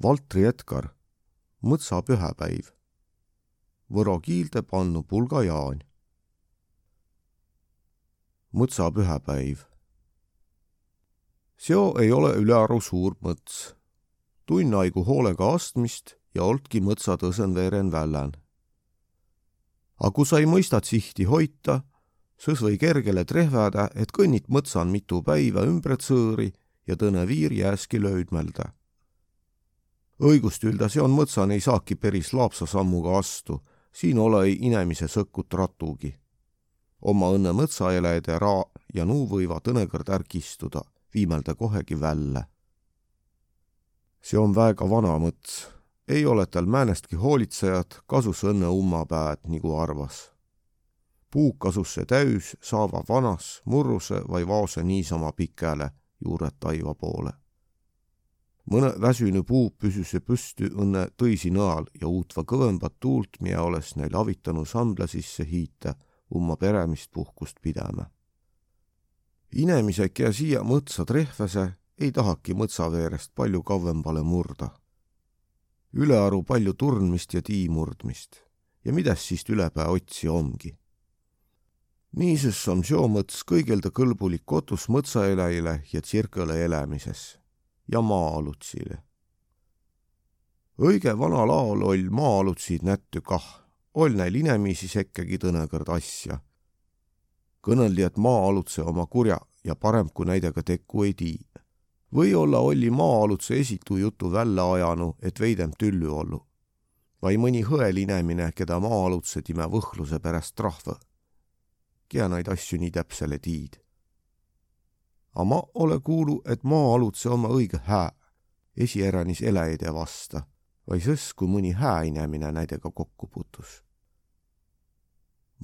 Valtri Edgar, mõtsa pühapäiv. Võro kiilde pannu pulga Jaan. mõtsa pühapäiv. seo ei ole ülearu suur mõts. tunn aigu hoolega astmist ja oltki mõtsa tõsen veeren vällän. A kui sa ei mõistad sihti hoita, sõs või kergele trehväda, et kõnnit mõtsan mitu päiva ümbret sõõri ja tõne viir jääski löödmälda õigust ülda, see on mõtsan ei saaki päris laapsa sammuga astu, siin ole inemise sõkkut ratugi. oma õnne mõtsaeläjade raa ja nuu võiva tõnekõrd ärkistuda, viimelda kohegi välle. see on väega vana mõts, ei ole tal määnestki hoolitsejat, kasus õnne ummapäed, nagu arvas. puuk kasus see täüs, saava vanas, murruse vai vaose niisama pikele juured taiva poole mõne väsünu puu püsüse püstü õnne tõisi nõal ja uutva kõvembat tuult, mida oleks neil avitanud sambla sisse hiita, umma peremist puhkust pidama. inemised, keda siia mõtsa trehvese, ei tahaki mõtsa veerest palju kauempale murda. ülearu palju turnmist ja tiimurdmist ja midas siis ülepää otsi ongi. niisiis on seomõts kõigelda kõlbulik kotus mõtsaeläjile ja tsirkõle elamises ja maa-alutsile. õige vana laol oll maa-alutsid nätty kah, oll näil inemiisi sekkegi tõnekõrd asja. kõneldi, et maa-alutse oma kurja ja parem kui näidega tekku ei tii. või-olla olli maa-alutse esitu jutu välja ajanu, et veidem tüllü ollu. vai mõni hõel inemine, keda maa-alutse time võhluse pärast trahva. kea neid asju nii täpsele tiid a ma ole kuulu, et maa-alutse oma õige hää, esieränis eläjide vasta, vai sõs, kui mõni hää inemine näidega kokku putus.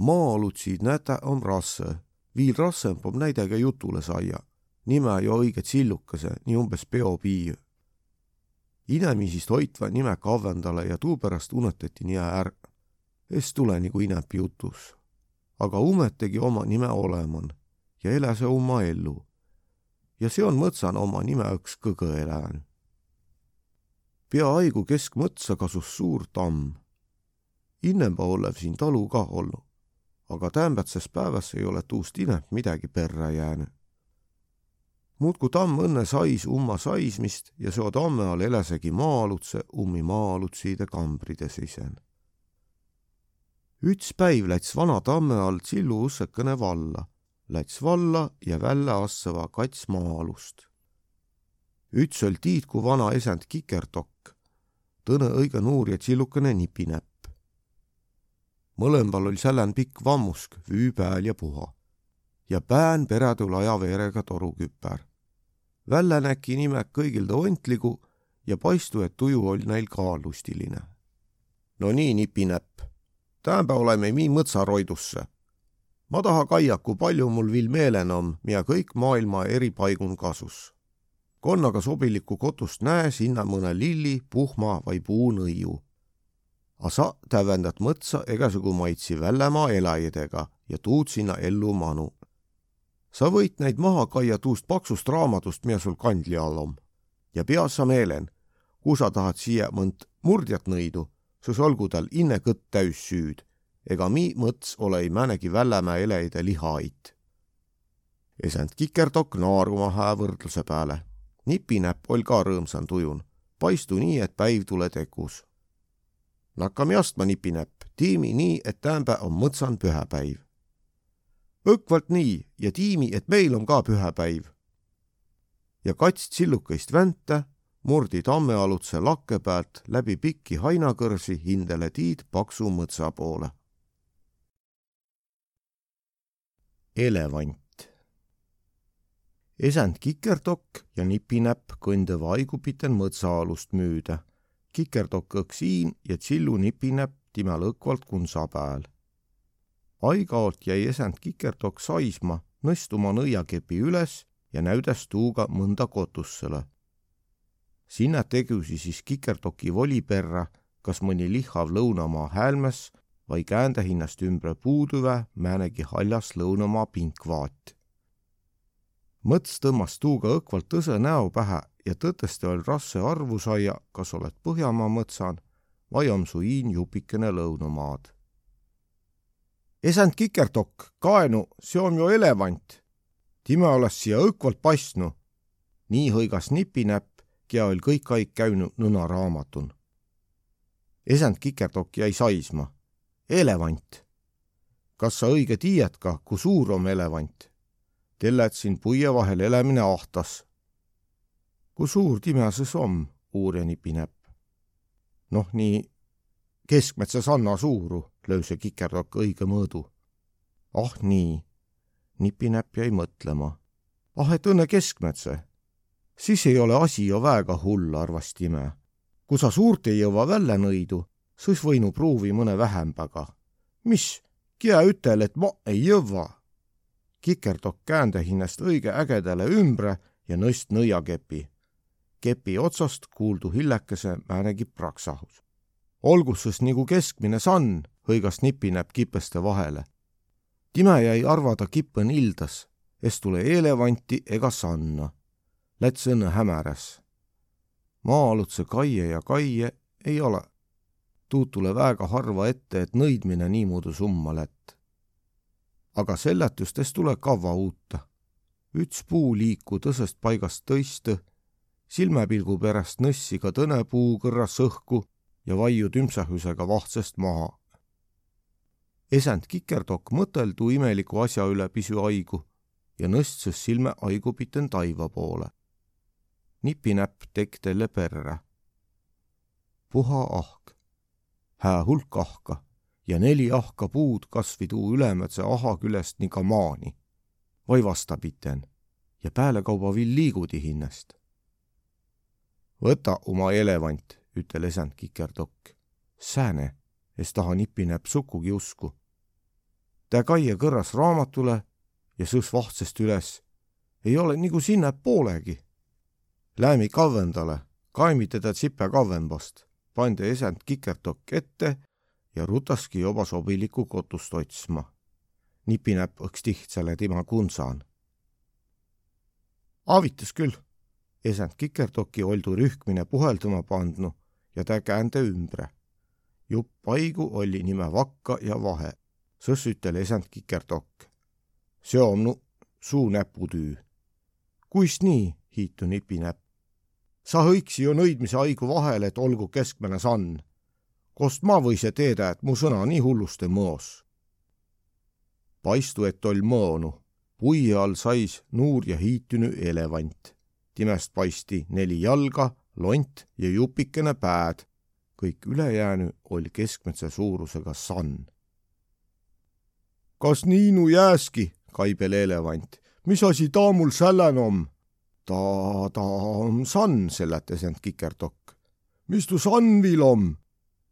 maa-alutsid nätä on rasse, viil rassem pom näidega jutule saia, nime jo õige tsillukese, nii umbes peopiiu. inemisist hoitva nime kavvendale ja tuupärast unetati nii är, es tule nagu inepi jutus. aga umetegi oma nime oleman ja elase oma ellu ja see on mõtsan oma nime üks kõgõelään. peaaegu keskmõtsa kasus suur tamm. innemba olev siin talu ka olnud, aga tämbatses päevas ei ole tuust inept midagi perre jäänud. muudkui tamm õnne sais umma saismist ja seo tamme all eläsegi maa-alutse ummi maa-alutsiide kambride sisen. üts päiv läts vana tamme all Tsillu ussekene valla läts valla ja välja assava kats maa-alust. üts oll tiidku vana esend Kikertokk, tõne õige nuur ja tsillukene nipinäpp. mõlemal oll sälän pikk vammusk, vüü pääl ja puha. ja pään perätul ajaveerega toruküpär. välja näki nimek kõigil ontligu ja paistu, et tuju oll neil ka lustiline. no nii, nipinäpp, täämbä oleme mi mõtsaroidusse ma taha kaia, kui palju mul viil meelen om, mida kõik maailma eri paigun kasus. konnaga sobilikku kotust näe sinna mõne lilli, puhma või puunõiu. A sa tävendat mõtsa egasugu maitsi väljamaa elajadega ja tuud sinna ellu manu. sa võid neid maha kaia tuust paksust raamatust, mida sul kandli all om. ja pea sa meelen, kui sa tahad siia mõnd murdjat nõidu, siis olgu tal inne kõtt täis süüd ega mi mõts ole ei määnegi Vällämäe eleide lihait. esend Kikerdok naaruma hää võrdluse pääle. nipinäpp oll ka rõõmsan tujun, paistu nii, et päiv tule tekus. nakkami astma, nipinäpp, tiimi nii, et täämbä on mõtsan pühäpäiv. õkvalt nii ja tiimi, et meil on ka pühäpäiv. ja kats tsillukõist väntä murdi tammealutse lakke pealt läbi pikki hainakõrsi hindele tiid paksu mõtsa poole elevant. esend Kikerdokk ja Nipinäpp kõndõva aigupiten mõtsaalust müüda. Kikerdokk õks siin ja Tsillu Nipinäpp timäl õkvalt kunsa pääl. aigaolt jäi esend Kikerdokk saisma, nõstuma nõiakepi üles ja näüdas tuuga mõnda kotussele. sinna tegusi siis Kikerdoki voli perra, kas mõni lihhav lõunamaa häälmes vai käända hinnast ümbre puuduve määnegi haljas lõunamaa pinkvaat. mõts tõmbas tuuga õkvalt tõse näo pähe ja tõtõste oll rasse arvu saia, kas oled Põhjamaa mõtsan vai om su iin jupikene lõunamaad. Esand kikertokk, kaenu, see on ju elevant. Time olles siia õkvalt paistnu. nii hõigas nipinäpp, kia oll kõik aig käinud nõna raamatun. Esand kikertokk jäi saisma. Elevant. kas sa õige tiiad ka, kui suur on elevant? Tellet siin puie vahel elämine ahtas kui suur Timjases om, uurja nipinäpp. noh, nii keskmetsa sanna suuru löös see kikerdokk õige mõõdu. ah nii, nipinäpp jäi mõtlema. ah, et õnne keskmetse. siis ei ole asi ju väga hull, arvas Time. kui sa suurt ei jõua välja nõidu, siis võinu pruuvi mõne vähembaga. mis, kia ütel, et ma ei jõua. kikerdokk käände hinnast õige ägedale ümbre ja nõst nõiakepi kepi otsast kuuldu hillekese määnegi praksahus. olgu siis nagu keskmine sann, hõigas nipinäpp kipeste vahele. time jäi arvada kippen ildas, es tule elevanti ega sanna. Läts õnne hämäräs. maa-alutse kaie ja kaie ei ole. Tuud tule väga harva ette, et nõidmine niimoodi summa lätt. aga seljatustest tule kavva uutta. üts puu liiku tõsest paigast tõiste silmapilgu pärast nõssi ka tõnepuu kõrras õhku ja vaiu tümpsahusega vahtsest maha. esend kikerdokk mõteldu imeliku asja üle pisu aigu ja nõstses silme aigupiten taiva poole. nipinäpp tekk talle perre. puha ahk, hää hulk ahka ja neli ahka puud kasvi tuu ülemätse aha küljest nii ka maani. vai vastapiten ja päälekauba vill liigudi hinnast võta oma elevant, ütel esand kikerdokk. Sääne, es taha nipinäpp sukugi usku. ta kaie kõrras raamatule ja sõs vahtsest üles. ei ole nagu sinna poolegi. Läämi kavvendale, kaimi teda tsipe kavvembast, pandi esand kikerdokk ette ja rutaski juba sobilikku kotust otsma. nipinäpp õks tihtsale tema kunsaan. avitas küll esand kikertoki oldu rühkmine puhelduma pandnu ja tä käände ümbre. jupp paigu oli nime Vakka ja Vahe, sõs ütel esand kikertok. see on nu suu näputüü. kuis nii, hiitu nipinäpp. Sa hõiksi ju nõidmise haigu vahele, et olgu keskmine sann. kost ma võise teeda, et mu sõna nii hulluste mõos? paistu, et oll mõonu. pui all sais nuur ja hiitunu elevant timest paisti neli jalga, lont ja jupikene pääd. kõik ülejäänu oli keskmetsa suurusega sann. kas niinu jääski, kaibel elevant, mis asi taa mul sälän om? Ta, ta on sann, seletas end kikerdokk. mis tu sann viil om?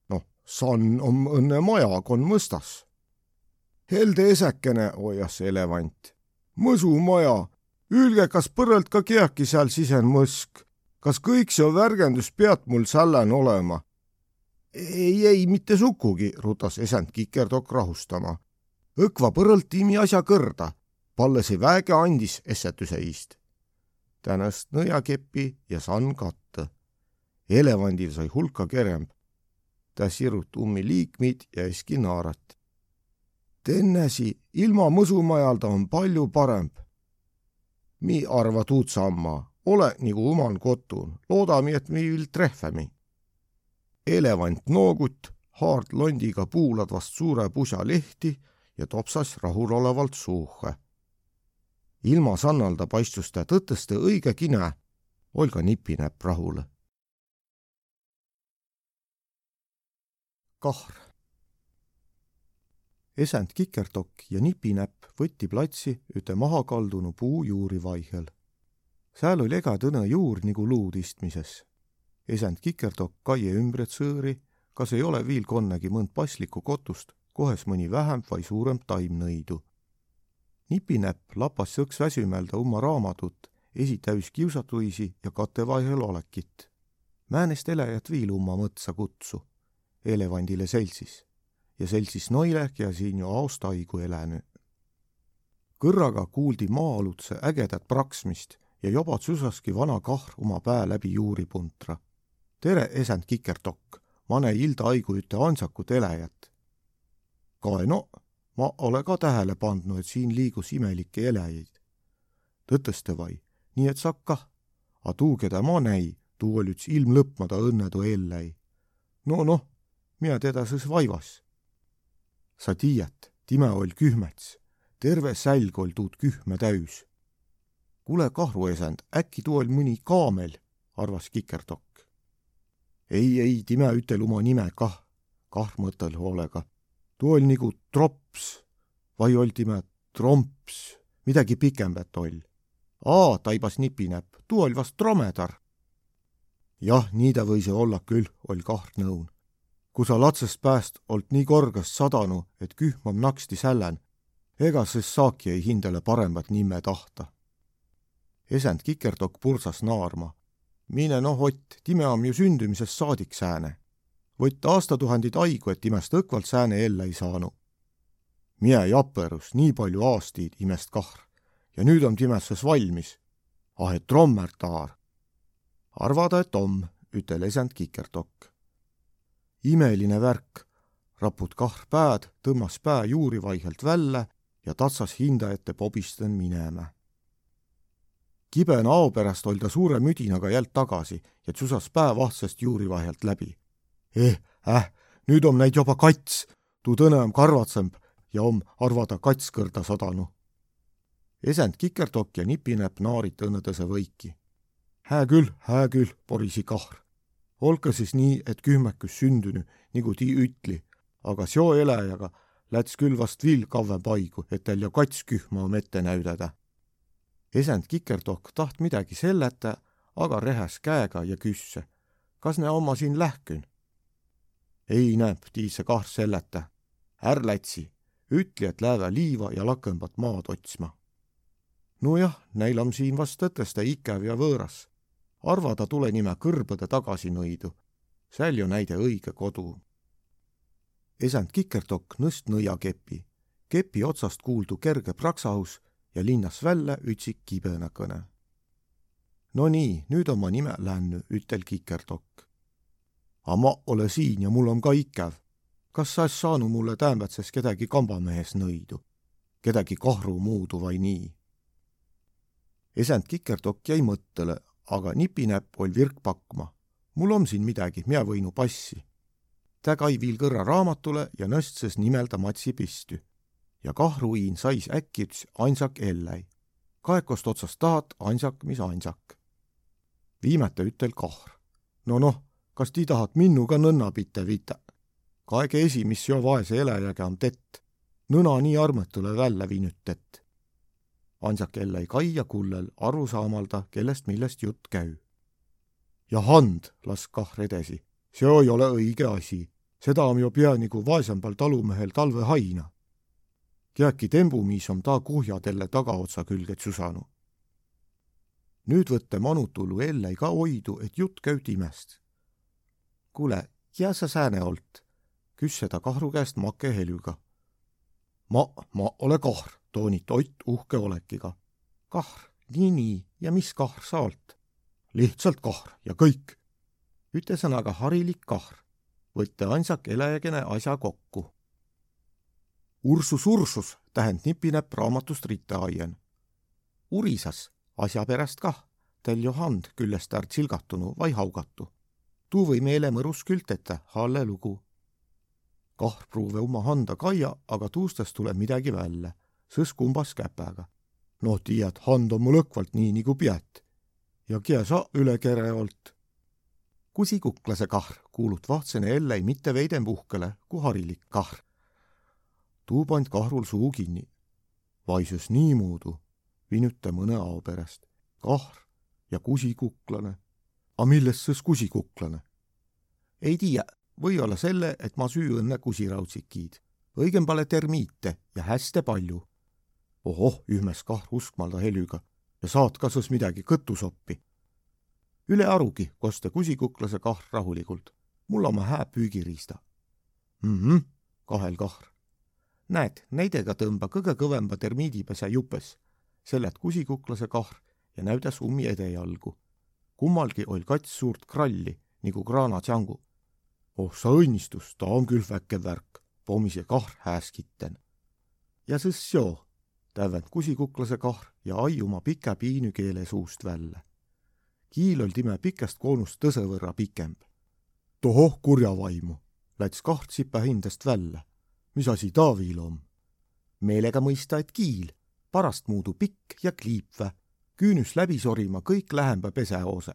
noh, sann om õnne maja, kon mõstas. helde esekene, hoias elevant. mõsumaja Ülge, kas põrralt ka kiäki seal sisen mõsk? kas kõik see värgendus pead mul sällan olema? ei, ei, mitte sugugi, rutas esend kikerdokk rahustama. õkva põrralt tiimi asja kõrda, pallesi väege andis essetuse iist. Tänast nõiakepi ja sann katta. elevandil sai hulka keremb. ta sirut ummi liikmeid ja eski naarat. Tennesi ilma mõsumajal ta on palju parem mi arva tuud samma, ole nagu uman kotun, loodami, et mi vill trehvemi. elevant noogut, haard londiga puulad vast suure pusa lehti ja topsas rahulolevalt suuhe. Ilma sannalda paistus ta tõtõste õige kine, Olga nipinäpp rahule. kahr esend Kikerdokk ja Nipinäpp võtti platsi üte maha kaldunu puu juuri vaihel. sääl oli ega tõne juur nagu luud istmises. esend Kikerdokk kaie ümbret sõõri, kas ei ole viil konnegi mõnd paslikku kotust, kohes mõni vähem vai suurem taim nõidu. Nipinäpp lapas sõks väsimelda oma raamatut, esitäis kiusatuisi ja katevaihel olekit. määnest elejat viil umma mõtsa kutsu, elevandile seltsis ja seltsis noile, kia siin ju aastaigu elänü. kõrraga kuuldi maa-alutse ägedat praksmist ja joba tsusaski vana kahr oma pää läbi juuripuntra. tere, esend Kikertokk, mane ilda aigu üte ansakut eläjät. kae no, ma ole ka tähele pandnud, et siin liigus imelikke eläjaid. tõtõste vai, nii et saab kah, a tuu, keda ma näi, tuu oli üts ilmlõpmada õnnetu elläi. no noh, mina teda sõs vaivas. sa tiiät, time oll kühmets, terve sälg oll tuud kühme täüs kuule, kahruesend, äkki tuu oll mõni kaamel, arvas Kikerdokk. ei, ei, time ütel oma nime kah, kahr mõtel hoolega. Tuu oll nagu trops vai oll time tromps, midagi pikembät oll. aa, taibas nipinäpp, tuu oll vast dromedar. jah, nii ta võis olla küll, oll kahr nõun. kui sa latsest pääst olt nii korgest sadanu, et kühm om naksti sälän, ega siis saaki ei hindele paremat nime tahta esend Kikerdokk pursas naarma. mine noh, Ott, time on ju sündimisest saadik sääne. Võtt aastatuhandid haigu, et imest õkvalt sääne ellu ei saanud. mie japerus, nii palju aastaid imest kahr ja nüüd on timesses valmis. ah, et trommertaar. arvada, et om, ütel esend Kikerdokk. imeline värk, raput kahr pääd, tõmbas pää juuri vaihelt välja ja tatsas hinda ette pobisten minema kibe nao pärast oli ta suure müdinaga jält tagasi ja tsusas päevahtsast juuri vahelt läbi. Eh, äh, nüüd om näid juba kats, tuu tõne om karvatsemb ja om arvada kats kõrda sadanu. esend Kikerdokk ja Nipinäpp naarid õnnetõse võiki. hää küll, hää küll, porisi kahr. olge siis nii, et kühmekus sündünü, nagu tii ütli, aga seo eläjaga läts küll vast viil kavvem paigu, et teil ju kats kühma om ette näüdada esend Kikerdokk taht midagi selleta, aga rehäs käega ja küsse. kas ne oma siin lähkün? Ei näeb, tiise kah selleta. är lätsi, ütli, et lääve liiva ja lakõmbat maad otsma. nojah, neil on siin vast tõteste ikäv ja võõras. arvada tule nime kõrbõde tagasi nõidu. säil ju näide õige kodu. esend Kikerdokk nõst nõiakepi. kepi otsast kuuldu kerge praksahus ja linnas välja ütsik kibõnakõne. no nii, nüüd on ma nime lännu, ütel Kikerdokk. A ma ole siin ja mul on ka ikäv. kas sa es saanud mulle täämbätses kedagi kambamehes nõidu? kedagi kahru muudu vai nii? esend Kikerdokk jäi mõttele, aga nipinäpp oll virk pakma. mul on siin midagi, mina võinu passi. ta kai viil kõrra raamatule ja nõstses nimelda Matsi pistü ja kahruiin sais äkki üts ansak elläi. kaekost otsast tahat ansak, mis ansak. viimata ütel kahr. no noh, kas ti tahat minnuga nõnna pitte vita? kaege esi, mis jo vaese eläjäga on tett. nõna nii armetule välja viinud tett. ansak elläi kai ja kullel aru saamalda, kellest millest jutt käü. ja hand, las kahr edasi. see ei ole õige asi. seda on ju pea nagu vaesembal talumehel talve haina kiäki tembumiis om taa kuhjadelle tagaotsa külge tsusanu. nüüd võtte manutulu ellei ka oidu, et jutt käü timest. Kuule, ja sa sääne olt? küsse ta kahru käest make helüga. ma, ma ole kahr, toonit Ott uhke olekiga. kahr, nii, nii, ja mis kahr sa olt? lihtsalt kahr ja kõik. ütle sõnaga harilik kahr. võtte ansak eläjagene asja kokku Ursus Ursus tähend nipinäpp raamatust rittaaien. urisas asja pärast kah, tel jo hand küljest ärd silgatunu vai haugatu. Tuu või meele mõrus külteta, halle lugu. kah pruuve oma handa kaia, aga tuustest tuleb midagi välja, sõs kumbas käpäga. no tiiad, hand on mul õkvalt nii nagu pead. ja kia sa üle kere olt. kusikuklase kahr kuulut vahtsene ellei mitte veidem uhkele kui harilik kahr tuu pand kahrul suu kinni. vaisus niimoodi, vinüta mõne ao pärast. kahr ja kusikuklane. A millest sõs kusikuklane? ei tiia, või-olla selle, et ma süü õnne kusiraudsikiid. õigem pole termiite ja hästi palju. ohoh, ühmes kahr uskmalda helüga ja saad ka sõs midagi kõtusoppi. üle arugi, koste kusikuklase kahr rahulikult. mul oma hää püügiriista. mhmh, kahel kahr näed, näidega tõmba kõige kõvemba termiidipese jupes, sellelt kusikuklase kahr ja näüdas ummi edejalgu. Kummalgi oli kats suurt kralli nagu kraana tšangu. oh sa õnnistus, ta on küll väike värk, pommise kahr hääskitten. ja sõs joo, tävend kusikuklase kahr ja ai oma pika piinü keele suust välja. kiil oli time pikast koonust tõse võrra pikemb. tohoh kurja vaimu, läts kaht sipa hindest välja. mis asi ta viil on? meelega mõista, et kiil, parast muudu pikk ja kliipvä, küünüs läbi sorima kõik lähemba pesehoose.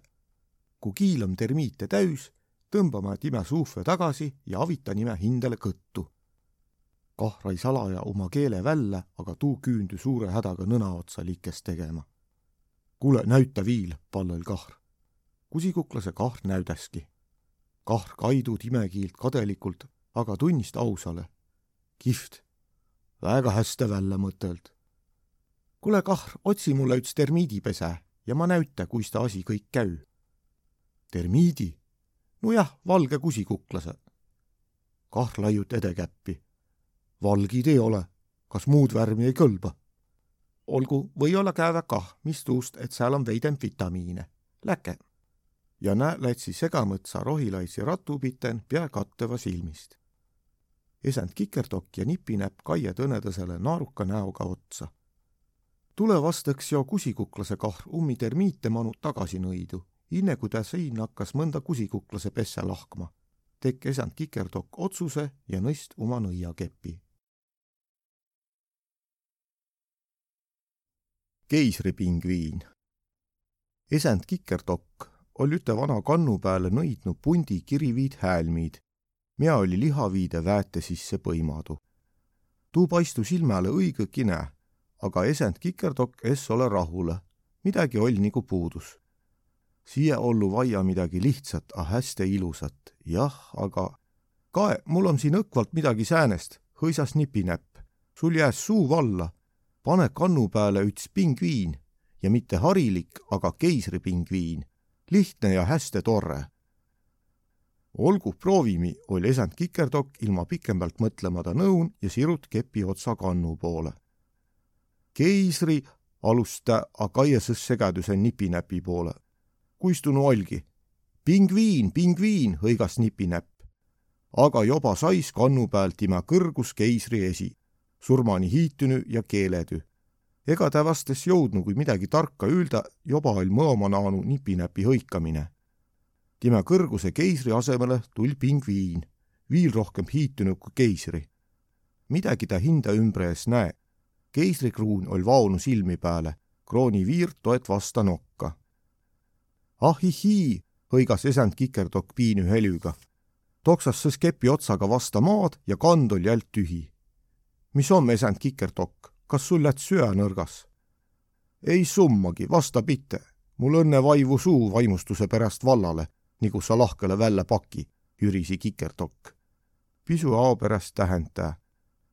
kui kiil on termiite täis, tõmbame time suhve tagasi ja avita nime hindele kõttu. kahra ei salaja oma keele välja, aga tuu küündü suure hädaga nõna otsa likest tegema. kuule, näüta viil, pallõl kahr. kusikuklase kahr näüdaski. kahr kaidu timekiilt kadelikult, aga tunnist ausale. kihvt väga hästi välja mõteld. Kuule, Kahr, otsi mulle üks termiidipese ja ma näüta, kuis ta asi kõik käü. termiidi? nojah, valge kusikuklase. Kahr laiut edekäppi. valgid ei ole, kas muud värvi ei kõlba? olgu, või-olla käeve kah, mis tuust, et seal on veidem vitamiine. Läke. ja näe, lätsi segamõtsa rohilaitsi ratupiten pea katteva silmist esend Kikerdokk ja nipinäpp Kaie Tõnedõsele naaruka näoga otsa. Tule vastaks jo kusikuklase kahr ummi termiite manu tagasi nõidu, inne kui ta siin hakkas mõnda kusikuklase pesse lahkma. tekk esand Kikerdokk otsuse ja nõist oma nõiakepi. keisripingviin esend Kikerdokk oli üte vana kannu peale nõidnud pundi kiriviid häälmiid mina oli lihaviide väete sisse põimadu. tuu paistu silmale õige kine, aga esend kikerdokk es ole rahule, midagi oll nagu puudus. siia ollu vaia midagi lihtsat, a hästi ilusat, jah, aga kae, mul on siin õkvalt midagi säänest, hõisas nipinäpp, sul jääs suu valla, pane kannu peale üts pingviin. Ja mitte harilik, aga keisripingviin, lihtne ja hästi tore olgu, proovimi, oli esand Kikerdokk ilma pikemalt mõtlemata nõun ja sirut kepi otsa kannu poole. Keisri alusta Akaiases segaduse nipinäpi poole. kuistunu olgi. pingviin, pingviin, hõigas nipinäpp. aga joba sais kannu pealt tema kõrgus keisri esi, surmani hiitünü ja keeledü. ega ta vastas jõudnu, kui midagi tarka öelda, joba oli mõoma naanu nipinäpi hõikamine tema kõrguse keisri asemele tuli pingviin, viil rohkem hiitunud kui keisri. midagi ta hinda ümbre ees näe. Keisrikruun oli vaonu silmi peale, krooni viir toet vasta nokka. ahihii, hõigas esend kikerdokk piinü helüga. toksas sõs kepi otsaga vasta maad ja kand oli jält tühi. mis on, esend kikerdokk, kas sul läks süä nõrgas? ei summagi, vasta mitte mul õnne vaivu suu vaimustuse pärast vallale nagu sa lahkele välja paki, jürisi Kikerdokk. pisu ao pärast tähenda.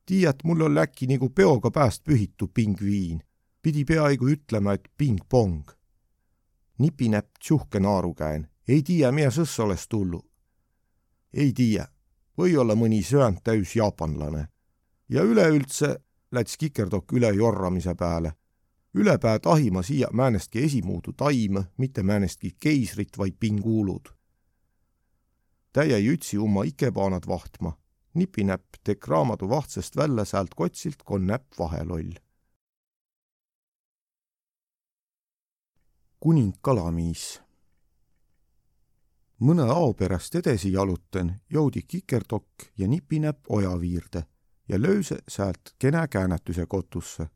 Tiiät, mul on äkki nagu peoga pääst pühitu pingviin. pidi peaaegu ütlema, et ping-pong. nipinäpp tsuhke naarukäen, ei tiia, mida sõss oleks tullu. ei tiia, või-olla mõni söönd täis jaapanlane. ja üleüldse läts Kikerdokk üle jorramise peale ülepää tahima siia määnestki esimuudu taim, mitte määnestki keisrit, vaid pinguulud täie jütsi oma ikepaanad vahtma. Nipinäpp tek raamatu vahtsest välja säält kotsilt, kon näpp vaheloll. kuning kalamiis. mõne ao pärast edasi jaluten, jõudi kikerdokk ja nipinäpp ojaviirde ja lööse säält kene käänetuse kotusse.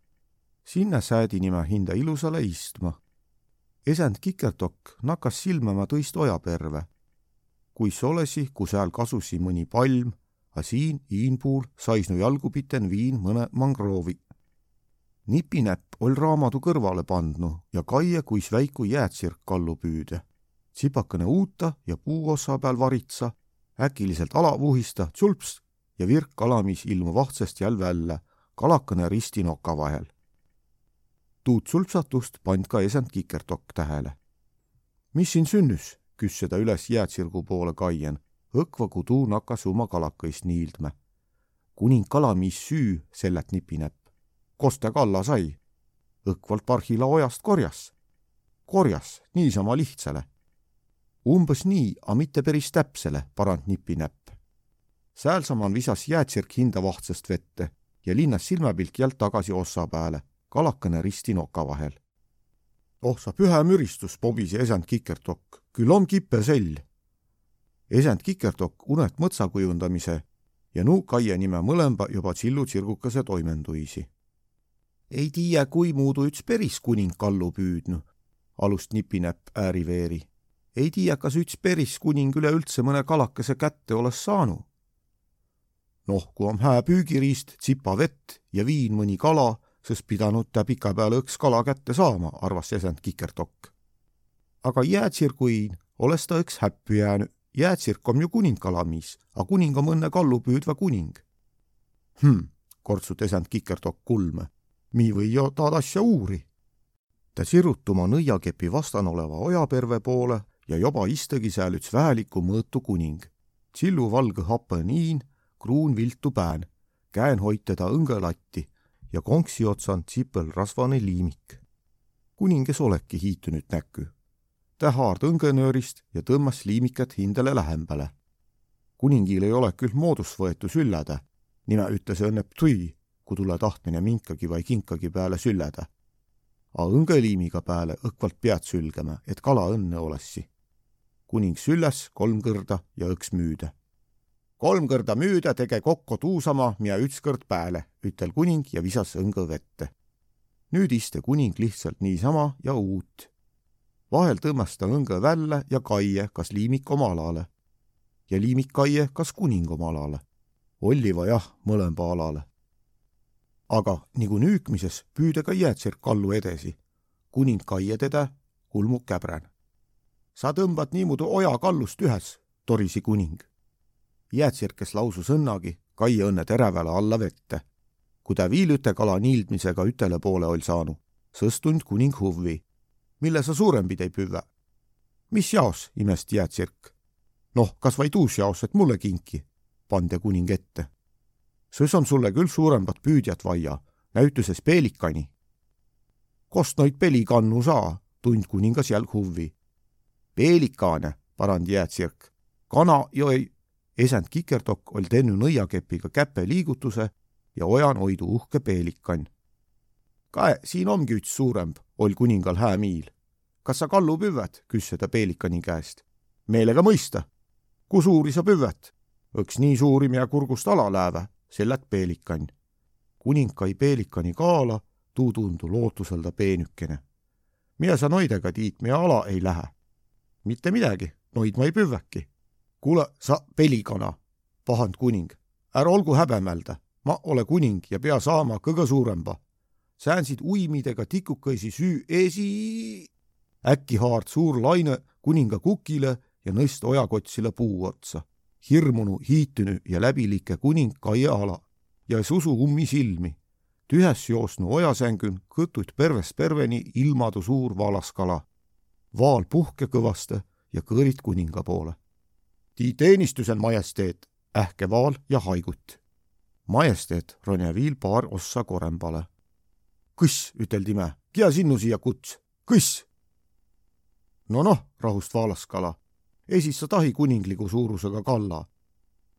sinna säädi nime hinda ilusale istma. esend kikerdokk nakkas silmama tõist ojaperve kuis olesi, kui seal kasusi mõni palm, a siin iinpuul saisnu jalgupiten viin mõne mangroovi. nipinäpp ol raamatu kõrvale pandnu ja kaie, kuis väiku jäätsirk kallu püüde. tsipakene uuta ja puuossa peal varitsa, äkiliselt alavuhista, tsulps ja virk alamis ilmu vahtsest jäl välja, kalakene risti noka vahel. tuud sulpsatust pand ka esend Kikerdokk tähele. mis siin sünnüs? küss seda üles jäätsirgu poole kaien, õkva kui tuu nakas oma kalakõist niildme. kuning kalamiis süü sellelt nipinäpp. kos ta kalla sai? õkvalt parhila ojast korjas. korjas, niisama lihtsale. umbes nii, a mitte päris täpsele, parand nipinäpp. säälsaman visas jäätsirk hinda vahtsest vette ja linnas silmapilk jälle tagasi ossa peale, kalakene risti noka vahel. oh sa püha müristus, pobise esand Kikertokk, küll on kipe sell. Esand Kikertokk unet mõtsa kujundamise ja nuu Kaie nime mõlemba juba Tsillu tsirgukese toimenduisi. ei tiiä, kui muudu üts peris kuning kallu püüdnu, alust nipinäpp ääri-veeri. ei tiiä, kas üts peris kuning üleüldse mõne kalakese kätte oles saanud noh, kui on hää püügiriist, tsipa vett ja viin mõni kala, sest pidanud ta pikapeale õks kala kätte saama, arvas jäsend Kikertokk. aga jäätsirguin olles ta õks häppi jäänud, jäätsirk on ju kuningkalamiis, a kuning on õnne kallu püüdva kuning. Hm, kortsut esend Kikertokk kulme. mi või jo taad asja uuri. ta sirutuma nõiakepi vastan oleva ojaperve poole ja juba istegi seal üks väheliku mõõtu kuning. Tsillu valge happe niin kruun viltu pään, käen hoid teda õngelatti ja konksi otsand sipel rasvane liimik. kuningas olekki hiitunud näkku. Ta haard õngenöörist ja tõmbas liimikat hindele lähembale. kuningil ei ole küll moodus võetu sülleda, nime ütles õnnep tui, kui tule tahtmine minkagi või kinkagi peale sülleda. A õngeliimiga peale õkvalt pead sülgema, et kala õnne olessi. kuning sülles kolm kõrda ja õks müüda kolm kõrda müüda, tege kokku tuusama, mia üks kõrd pääle, ütel kuning ja visas õnga vette. nüüd iste kuning lihtsalt niisama ja uut. Vahel tõmbas ta õnga välja ja kaie, kas liimik oma alale. ja liimik kaie, kas kuning oma alale. olliva jah, mõlema alale. aga nagu nüükmises püüda ka jäätsir kallu edasi. kuning kaie teda, kulmuk käbran. sa tõmbad niimoodi oja kallust ühes, torisi kuning jäätsirkes lausus õnnagi Kai õnne teräväle alla vette. kui ta viil üte kala niildmisega ütele poole oll saanud, sõstund kuning huvvi. Mille sa suurempid ei püüa? mis jaos, imest jäätsirk. noh, kas vaid uus jaos, et mulle kinki, pande kuning ette. sõs on sulle küll suuremad püüdjad vaja, näituses peelikani. kost noid pelikannu saa, tund kuningas jälg huvvi. peelikane, parandi jäätsirk. kana jo ei esend Kikerdokk oll tennu nõiakepiga käpe liigutuse ja ojan hoidu uhke peelikann. kae, siin ongi üts suuremb, oll kuningal hää miil. kas sa kallu püvät, küsse ta peelikani käest. meelega mõista. ku suuri sa püvät? õks nii suuri, mida kurgust ala läävä, sellät peelikann. kuning kai peelikani kaala, tuu tundu lootuselda peenükene. mida sa noidega tiit, mida ala ei lähe? mitte midagi, noid ma ei püvväki kuule, sa pelikana, pahand kuning, ära olgu häbemälda, ma ole kuning ja pea saama kõige suuremba. Säänsid uimidega tikukaisi süü esi. äkki haard suur laine kuninga kukile ja nõst ojakotsile puu otsa. hirmunu, hiitunu ja läbiliike kuning kaie ala ja susu ummi silmi. tühes joosnu ojasängün kõtut pervest perveni ilmadu suur vaalaskala. vaal puhke kõvaste ja kõõrid kuninga poole tii teenistusel majesteet, ähkevaal ja haigutt. majesteet ronja viil paar ossa korembale. Kõss, üteldi me, kia sinnu siia kuts, kõss. no noh, rahust vaalaskala, esis sa tahi kuningliku suurusega kalla.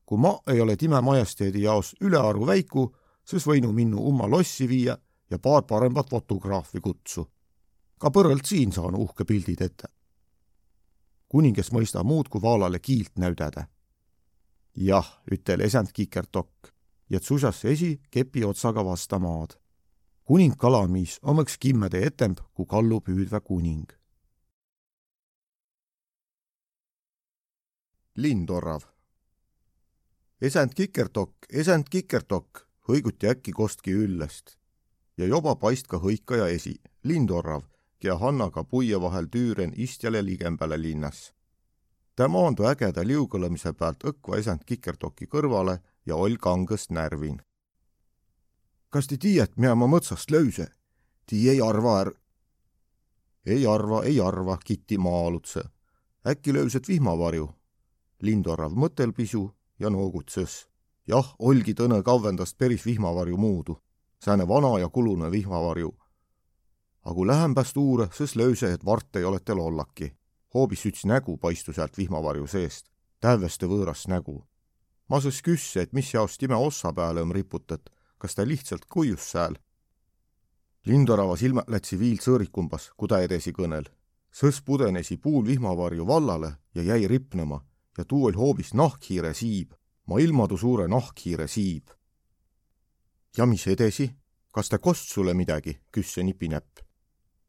kui ma ei ole time majesteedi jaos ülearu väiku, siis võinu minnu umma lossi viia ja paar paremat fotograafi kutsu. ka põrralt siin saan uhke pildid ette kuningas mõista muud kui vaalale kiilt näüdädä. jah, ütel esand Kikertokk ja tsusas esi kepi otsaga vasta maad. Kuning kalamiis omaks kimmede etemb kui kallu püüdvä kuning. lindorav. esend Kikertokk, esend Kikertokk, hõiguti äkki kostki üllest ja joba paist ka hõikaja esi, lindorav ja Hannaga puie vahel tüüren istjale ligembale linnas. ta maandu ägeda liugõlemise pealt õkva isand Kikertoki kõrvale ja oll kangõst närvin. Kas te tiiät, mida ma mõtsast löüse? Tii ei arva är-. ei arva, ei arva, Kiti maa-alutse. äkki löüset vihmavarju? Lindorav mõtel pisu ja noogutses. jah, olgi tõne kavvendast päris vihmavarju muudu. sääne vana ja kulune vihmavarju aga kui lähembäst uure, siis lööse, et vart ei ole teil ollaki. hoopis üks nägu paistu sealt vihmavarju seest, täiesti võõras nägu. ma siis küsse, et mis jaost ime ossa peale on riputat, kas ta lihtsalt kujus sääl. lindorava silmad lätsi viil sõõrikumbas, kui ta edasi kõnel. sõs pudenesi puul vihmavarju vallale ja jäi ripnema ja tuu oli hoopis nahkhiire siib, maailmadu suure nahkhiire siib. ja mis edasi? kas ta kost sulle midagi, küsis see nipinäpp.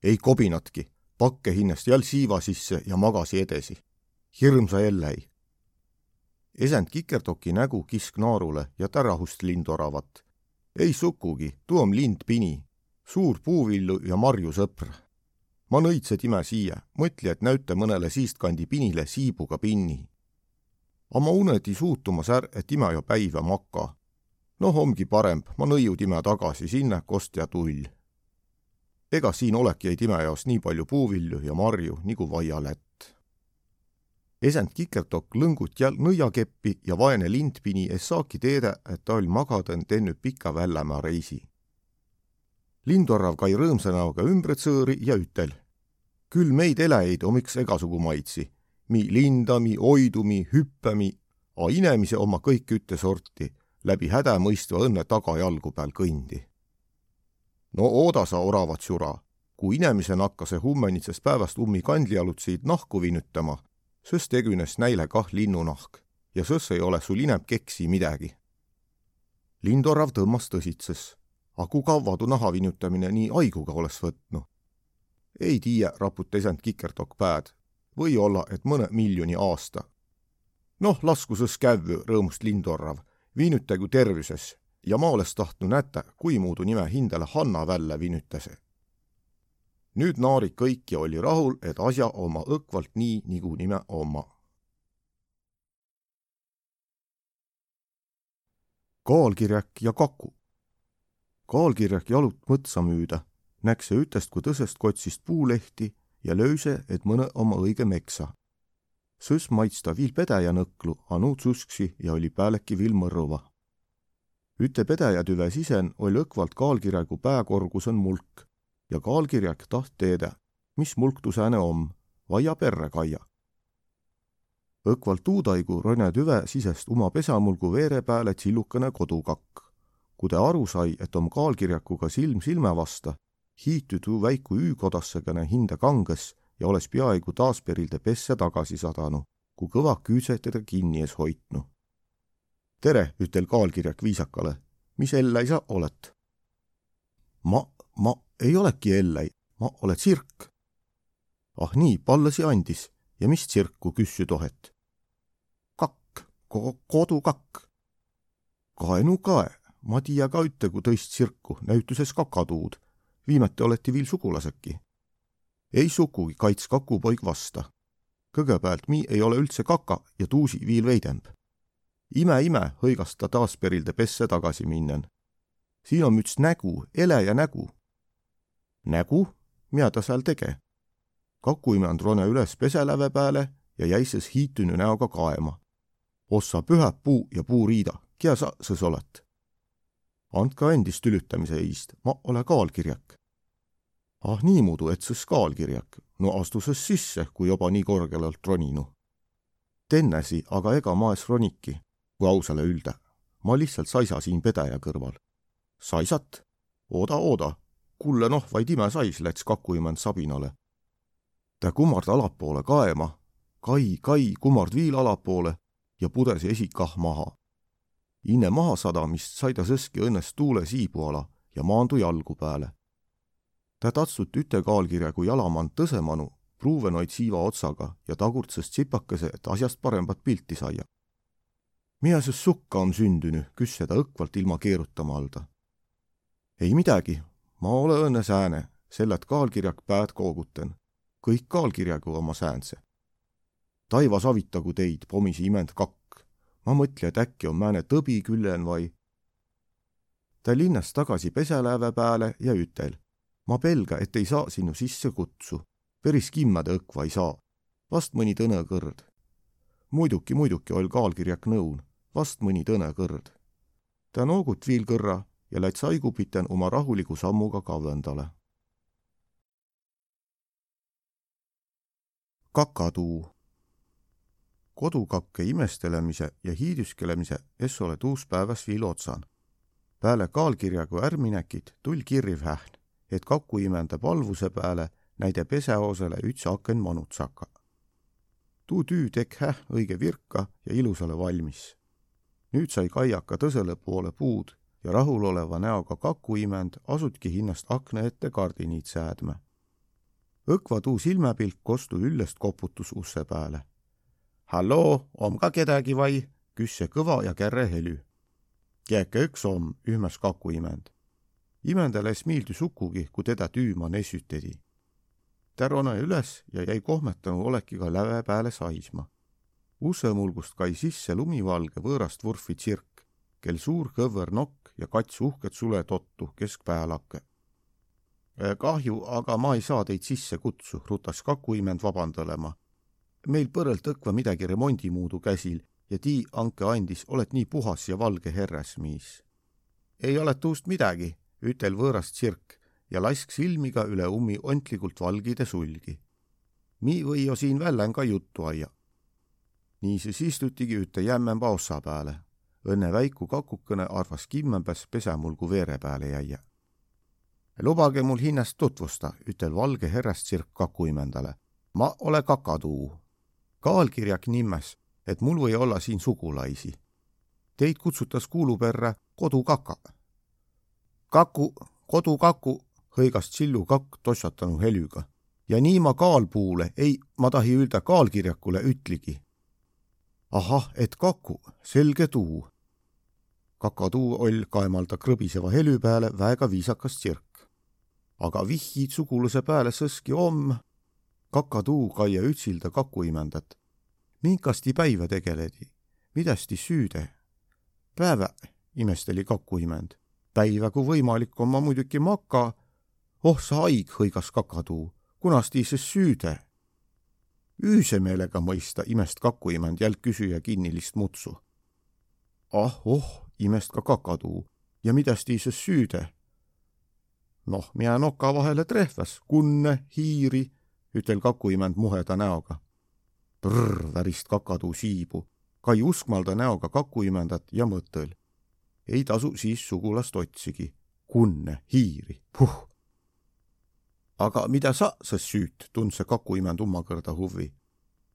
ei kobinatki, pakke hinnast jälle siiva sisse ja magasi edasi. hirmsa jelläi. esend kikertoki nägu kisk naarule ja tärahust lindoravat. Ei sukugi, tuu on lindpini, suur puuvilju ja marju sõpr. ma nõitse time siia, mõtli, et näüta mõnele siistkandi pinile siibuga pinni. A ma uneti suutumas är, et ime jo päiva maka noh, ongi parem, ma nõiu time tagasi sinna, kost ja tull. ega siin olekki ei time jaoks nii palju puuvilju ja marju nagu vaia lätt. Esend kikertok lõngut jäl nõiakeppi ja vaene lindpini es saaki teeda, et ta oli magaden tennüq pika Vällämaa reisi. lindorrav kai rõõmsa näoga ümbret sõõri ja ütel. küll meid eläjid om iks egasugu maitsi, mi lindami, oidumi, hüppami, a inemise oma kõik ütte sorti läbi hädamõistva õnne tagajalgu peal kõndi. no ooda sa oravat sura, kui inemisel hakkas see hummenitsest päevast ummi kandlialutsid nahku vinutama, sõs tegünes näile kah linnunahk ja sõs ei ole sul inem keksi midagi. lindorav tõmbas tõsitses, aga kui kaua tuu naha vinutamine nii haiguga oleks võtnud? ei tiia, raput esend kikerdokk pääd. või-olla, et mõne miljoni aasta. noh, lasku sõs kävvü, rõõmust lindorrav viinütägu tervüses ja ma oleks tahtnud näta, kui muudu nime hindele Hanna välja viinütase. Nüüd naari kõik ja oli rahul, et asja oma õkvalt nii, nagu nime oma. kaalkirjak ja kaku. kaalkirjak jalut mõtsa müüda, näks see ütest kui tõsest kotsist puulehti ja lööse, et mõne oma õige meksa sõs maitsta viil pedäjä nõklu, a nuud susksi ja oli pääleki viil mõrruva. üte pedäjä tüve sisen oll' õkvalt kaalkirjagu pääkorgus on mulk ja kaalkirjak taht teedä, mis mulk tuu sääne om, vaia perre kaia. õkvalt tuudaigu ronne tüve sisest uma pesamulgu veere pääle tsillukene kodukakk. kui ta aru sai, et om kaalkirjakuga silm silme vasta, hiitu tuu väiku üükodassegane hinde kanges ja oleks peaaegu taas perilde pesse tagasi sadanud, kui kõva küüse teda kinni ees hoidnu. tere, ütel kaalkirjak viisakale, mis Elläi sa oled? ma, ma ei olegi Elläi, ma olen tsirk. ah nii, pallasi andis ja mis tsirku küssü tohet? kakk ko, kodukakk. kaenu kae, ma tiia ka üte, kui tõist tsirku näütuses kakaduud. viimati oleti viil sugulaseki ei sugugi kaits kakupoig vasta. kõgõpäält mi ei ole üldse kaka ja tuusi viil veidemb. ime-ime hõigas ta taas perilde pesse tagasi minnen. siin on üts nägu, eleja nägu. Nägu? mida ta seal tege? kakuime and rone üles peseläve peale ja jäises hiitünü näoga kaema. ossa pühä puu ja puuriida, kia sa sõs olet? andka endist tülütamise eest, ma ole kaalkirjak ah niimoodi, et see skaalkirjak, no astuses sisse, kui juba nii kõrgele alt roninu. Tennesi aga ega ma es roniki, kui ausale ülda. ma lihtsalt saisa siin pedeja kõrval. saisat? ooda, ooda, kulle noh, vaid ime sais läts kakuimend sabinale. ta kummard allapoole kaema, kai, kai kummard viil allapoole ja pudes esikah maha. inne maha sadamist sai ta sõski õnnest tuule siibu ala ja maandu jalgu peale tä tatsut üte kaalkirjagu jalamand tõsemanu, pruuvenoid siiva otsaga ja tagurtsõst tsipakese, et asjast paremat pilti saia. Miä sus sukka on sündünü, küsse ta õkvalt ilma keerutamaalda. ei midagi, ma ole õnne sääne, sellelt kaalkirjak päät kooguten. kõik kaalkirjagu oma säänse. taivas avitagu teid, pomisi imend kakk. ma mõtle, et äkki on määne tõbi küllen vai. ta linnas tagasi peselääve peale ja ütel ma pelga, et ei saa sinu sisse kutsu. päris kimmade õkva ei saa. vast mõni tõne kõrd. muidugi, muidugi oll kaalkirjak nõun, vast mõni tõne kõrd. ta noogut viil kõrra ja läid saigupiten oma rahuliku sammuga kavlendale. kakatuu. kodukakke imestelemise ja hiiduskelemise es ole tuus päevas viil otsan. peale kaalkirjagu ärminekit tul kirjiv hähn, et kaku imenda palvuse peale näide peseosele üts aken manutsaka. tuu tüü tek hähn õige virka ja ilusale valmis. nüüd sai kaiaka tõsele poole puud ja rahuloleva näoga kakuimend asutki hinnast akna ette kardiniid säädma õkva tuu silmäpilk kostu üllest koputus usse pääle. halloo, om ka kedagi vai? küsse kõva ja kärre helü. Kiäke üks om, ühmäs kaku imend. imendale es miildu sukugi, kui teda tüüma nessütedi. ta rone üles ja jäi kohmetanu olekiga läve pääle saisma. ussemulgust kai sisse lumivalge võõrast vurfi tsirk, kel suur kõver nokk ja kats uhket suletottu keskpäälake Äh, kahju, aga ma ei saa teid sisse kutsu, rutas kakuiment vabandalema. meil põrõlt õkva midagi remondimuudu käsil ja tii anke andis, oled nii puhas ja valge herrasmiis. ei ole tuust midagi, ütel võõras tsirk ja lask silmiga üle ummi ontlikult valgide sulgi. mi või jo siin vällän ka juttu aia. niisiis istutigi üte jämmemba ossa peale. Õnne väiku kakukene arvas kimmembäs pesemulgu veere peale jäia lubage mul hinnast tutvusta, ütel valge herrastsirk kakuimendale. ma ole Kakatuu. kaalkirjak nimmes, et mul või olla siin sugulaisi. Teid kutsutas kuuluperre kodukaka. kaku, kodukaku, hõigas Tsillu kakk tossatanu helüga. ja nii ma kaalpuule, ei, ma tahi öelda kaalkirjakule ütligi. ahah, et kaku, selge tuu. Kakatuu oll kaemalda krõbiseva helü peale väega viisakas tsirk aga vihjid sugulase pääle sõski om. kakatuu kaia ütsilda kaku imendat. minkasti päivä tegeledi, midasti süüde? päevä, imesteli kaku imend. päivä, kui võimalik, on ma muidugi maka. oh sa haig, hõigas kakatuu, kunasti see süüde? üüse meelega mõista, imest kakuimend jälg küsija kinnilist mutsu. ah oh, imest ka kakatuu ja midasti see süüde noh, mina noka vahele trehvas, kunne, hiiri, ütel kakuimänd muheda näoga. Prrr, värist kakatuu siibu, kai uskmalda näoga kakuimendat ja mõttel. ei tasu siis sugulast otsigi, kunne, hiiri, puh. aga mida sa, sa süüt, tund see kakuimend ummakõrda huvi.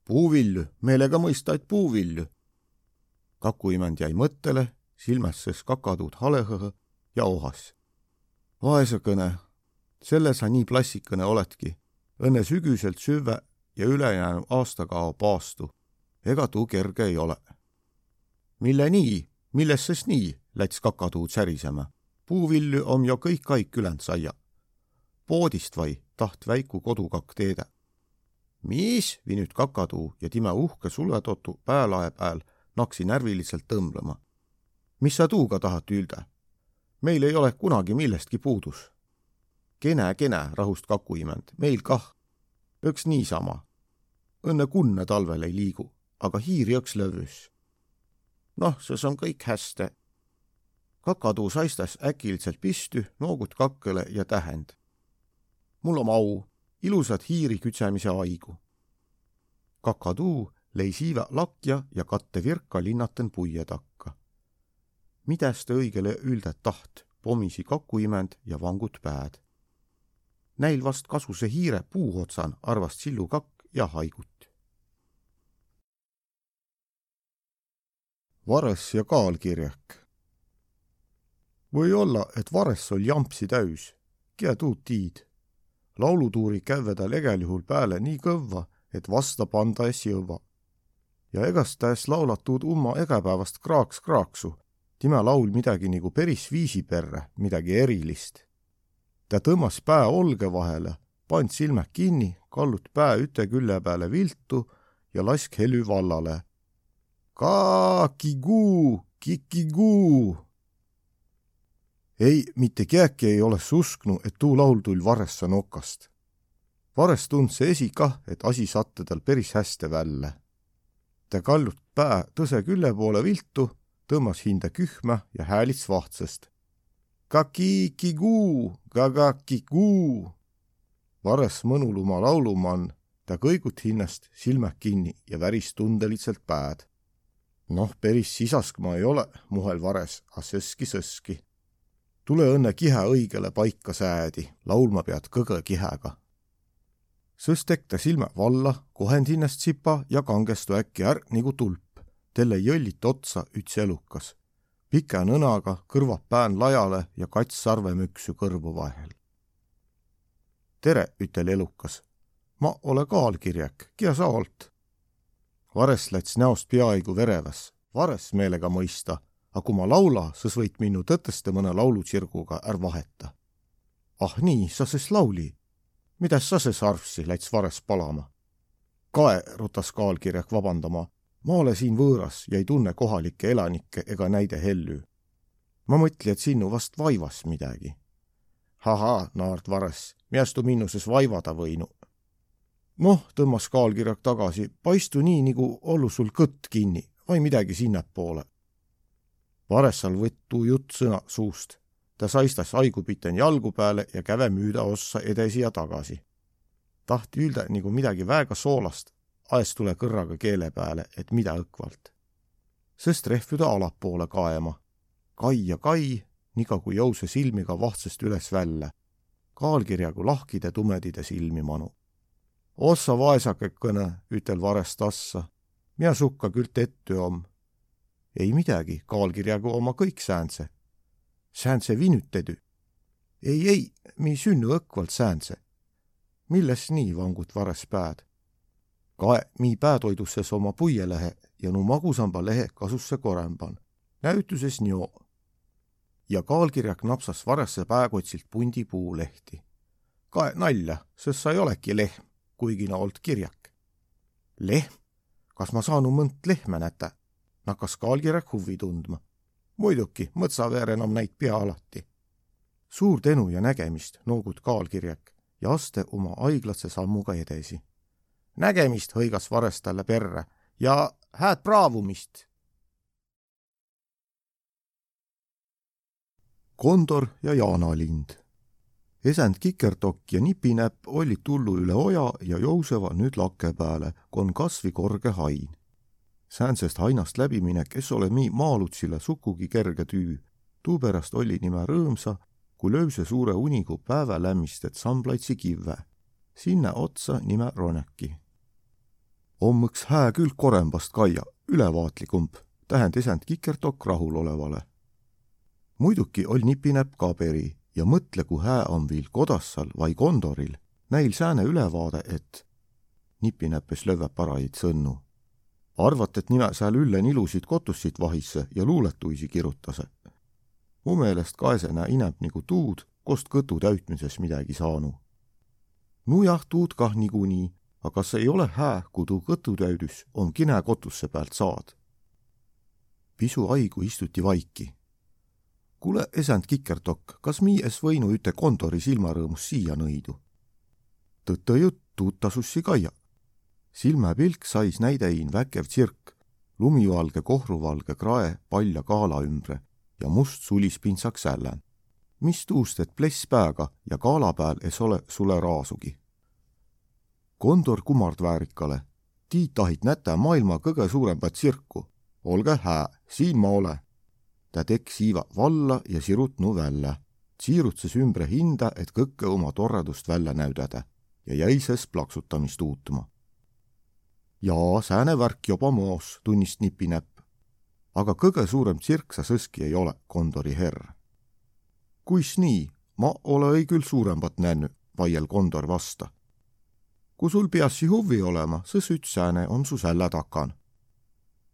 puuvilju, meelega mõista, et puuvilju. kakuimend jäi mõttele, silmas sees kakatuud halehõhõ ja ohas vaesukene, selle sa nii plassikene oledki. õnne sügiselt süve ja ülejäänu aastakao paastu. ega tuu kerge ei ole. mille nii, milles ses nii, läts kakatuud särisema. puuvilju om jo kõik kaik ülend saia. poodist vai taht väiku kodukakk teedä. mis, vinüt kakatuu ja time uhke suletotu päälae pääl naksi närviliselt tõmblema. Mis sa tuuga tahat ülda? meil ei ole kunagi millestki puudus. kene, kene, rahust kakuiment, meil kah. üks niisama. õnne kunne talvel ei liigu, aga hiir jõks lövüs. noh, see on kõik hästi. kakaduu saistas äkiliselt pistü, noogut kakkele ja tähend. mul om au, ilusat hiiri kütsemise aigu. kakaduu lõi siiva lakja ja katte virka linnaten puie takka mides ta õigele üldet taht, pomisi kakuimend ja vangut pääd. Näil vast kasuse hiire puuotsan, arvas sillukakk ja haigut. Vares ja kaalkirjak. või olla, et Vares oli jampsi täis, kia tuud tiid. laulutuuri käve tal egel juhul pääle nii kõvva, et vasta panda es jõua. ja egast ta es laulatuud umma egapäevast kraaks kraaksu tema laul midagi nagu päris viisi perre, midagi erilist. ta tõmbas pää olge vahele, pand silmad kinni, kallut pää üte külje peale viltu ja lask helü vallale. Ka-ki-guu, ki-ki-guu. ei, mitte kiäki ei oleks usknud, et tuu laul tuli Varessa nokast. Vares tundis esi kah, et asi satte tal päris hästi välja. ta kallut pää tõse külje poole viltu tõmbas hinda kühma ja häälits vahtsõst. Kakikiguu, kagakiguu. Vares mõnuluma laulumann ta kõigut hinnast silmad kinni ja väris tundeliselt pääd. noh, päris sisask ma ei ole, muhel vares, a sõski sõski. tule õnne kihe õigele paika säädi, laulma pead kõgõ kihega. sõs tekta silmä valla, kohend hinnast sipa ja kangestu äkki ärk nagu tulp. Telle jõllit otsa üts elukas. pika nõnaga, kõrvad pään lajale ja kats sarvemüksu kõrvu vahel. tere, ütel elukas ma ole ka allkirjak, kia sa olt? Vares läts näost peaaegu vereväs, vares meelega mõista, a kui ma laula, sõs võit minnu tõtõste mõne laulutsirguga är vaheta. ah nii, sa sõs lauli. mida sa sõs arvsi, läts vares palama? kae, rutas ka allkirjak vabandama. Ma ole siin võõras ja ei tunne kohalikke elanikke ega näide hellü. ma mõtli, et sinu vast vaivas midagi. ahhaa, naart vares, miastu minnuses vaivada võinu noh, tõmbas kaalkirjak tagasi, paistu nii, nagu ollu sul kõtt kinni või midagi sinnapoole. Varessal võttu jutt sõna suust. ta saistas haigupiten jalgu peale ja käve müüda ossa edasi ja tagasi. tahti öelda nagu midagi väega soolast, aes tule kõrraga keele peale, et mida õkvalt. sest rehvida alapoole kaema. kai ja kai, niga kui jõuse silmiga vahtsest üles välja. kaalkirjagu lahkide tumedide silmi manu ossa vaesakekõne, ütel varest assa. mina sukka küll tettu om. ei midagi, kaalkirjagu oma kõik säänse. säänse vinütedü. ei, ei, mi sünnu õkvalt säänse. milles nii vangut vares pääd? Kae mi päätoidusses oma puielehe ja nu magusamba lehe kasusse koremban. näütuses nio. ja kaalkirjak napsas varesse pääkotsilt pundi puulehti. kae nalja, sest sa ei olegi lehm kuigi na olt kirjak. lehm, kas ma saanu mõnt lehme näta? nakkas kaalkirjak huvi tundma. muidugi, mõtsaveer enam näid pea alati. suur tänu ja nägemist, noogut kaalkirjak ja aste oma aiglatse sammuga edasi. Nägemist, hõigas Vares talle perre ja hääd praavumist. Kondor ja jaanalind esend Kikertokk ja Nipinäpp olid tullu üle oja ja jouseva nüüd lakke peale, kon kasvi korge hain. Säänsest hainast läbiminek es ole nii maalutsile sugugi kerge tüü. tuupärast oli nime rõõmsa, kui lööse suure unigu päeva lämmistet samblaitsi kivve. sinna otsa nime Roneki. Om üks hää küll korembast kaia, ülevaatlikumb, tähend esend Kikertokk rahulolevale. muidugi oll Nipinäpp ka peri ja mõtle, kui hää on viil Kodassal vai Kondoril, näil sääne ülevaade, et nipinäppes lööve parajit sõnnu. arvat, et nime sääl üllen ilusid kotussit vahisse ja luuletuisi kirutase. mu meelest kaese nää inämp nagu tuud, kost kõtu täütmises midagi saanu. no jah, tuud kah niikuinii, aga kas ei ole hää, kui tuu kõtu täüdüs on kine kotusse pealt saad? pisu aigu istuti vaiki kuule, esand Kikertokk, kas mi es võinu üte kontori silmarõõmus siia nõidu? tõtõ jutt, tuud tasussi kaia. silmapilk sais näidein väkev tsirk, lumivalge kohruvalge krae palja kaala ümbre ja must sulispintsak sällän. mis tuust, et pless pääga ja kaala peal es ole sule raasugi? Kondor kummard väärikale, tiit tahit nätä maailma kõige suurembat tsirku. olge hää, siin ma ole ta tek siiva valla ja sirutnu välja. siirutses ümbre hinda, et kõkke oma torradust välja näüdada ja jäi ses plaksutamist uutuma. jaa, sääne värk joba moos, tunnist nipinäpp. aga kõige suurem tsirk sa sõski ei ole, kondori herr. kuis nii, ma ole ei küll suurembat näinud, vaiel kondor vasta. Kui sul peassi huvi olema, sõs üts sääne on su sälä takan.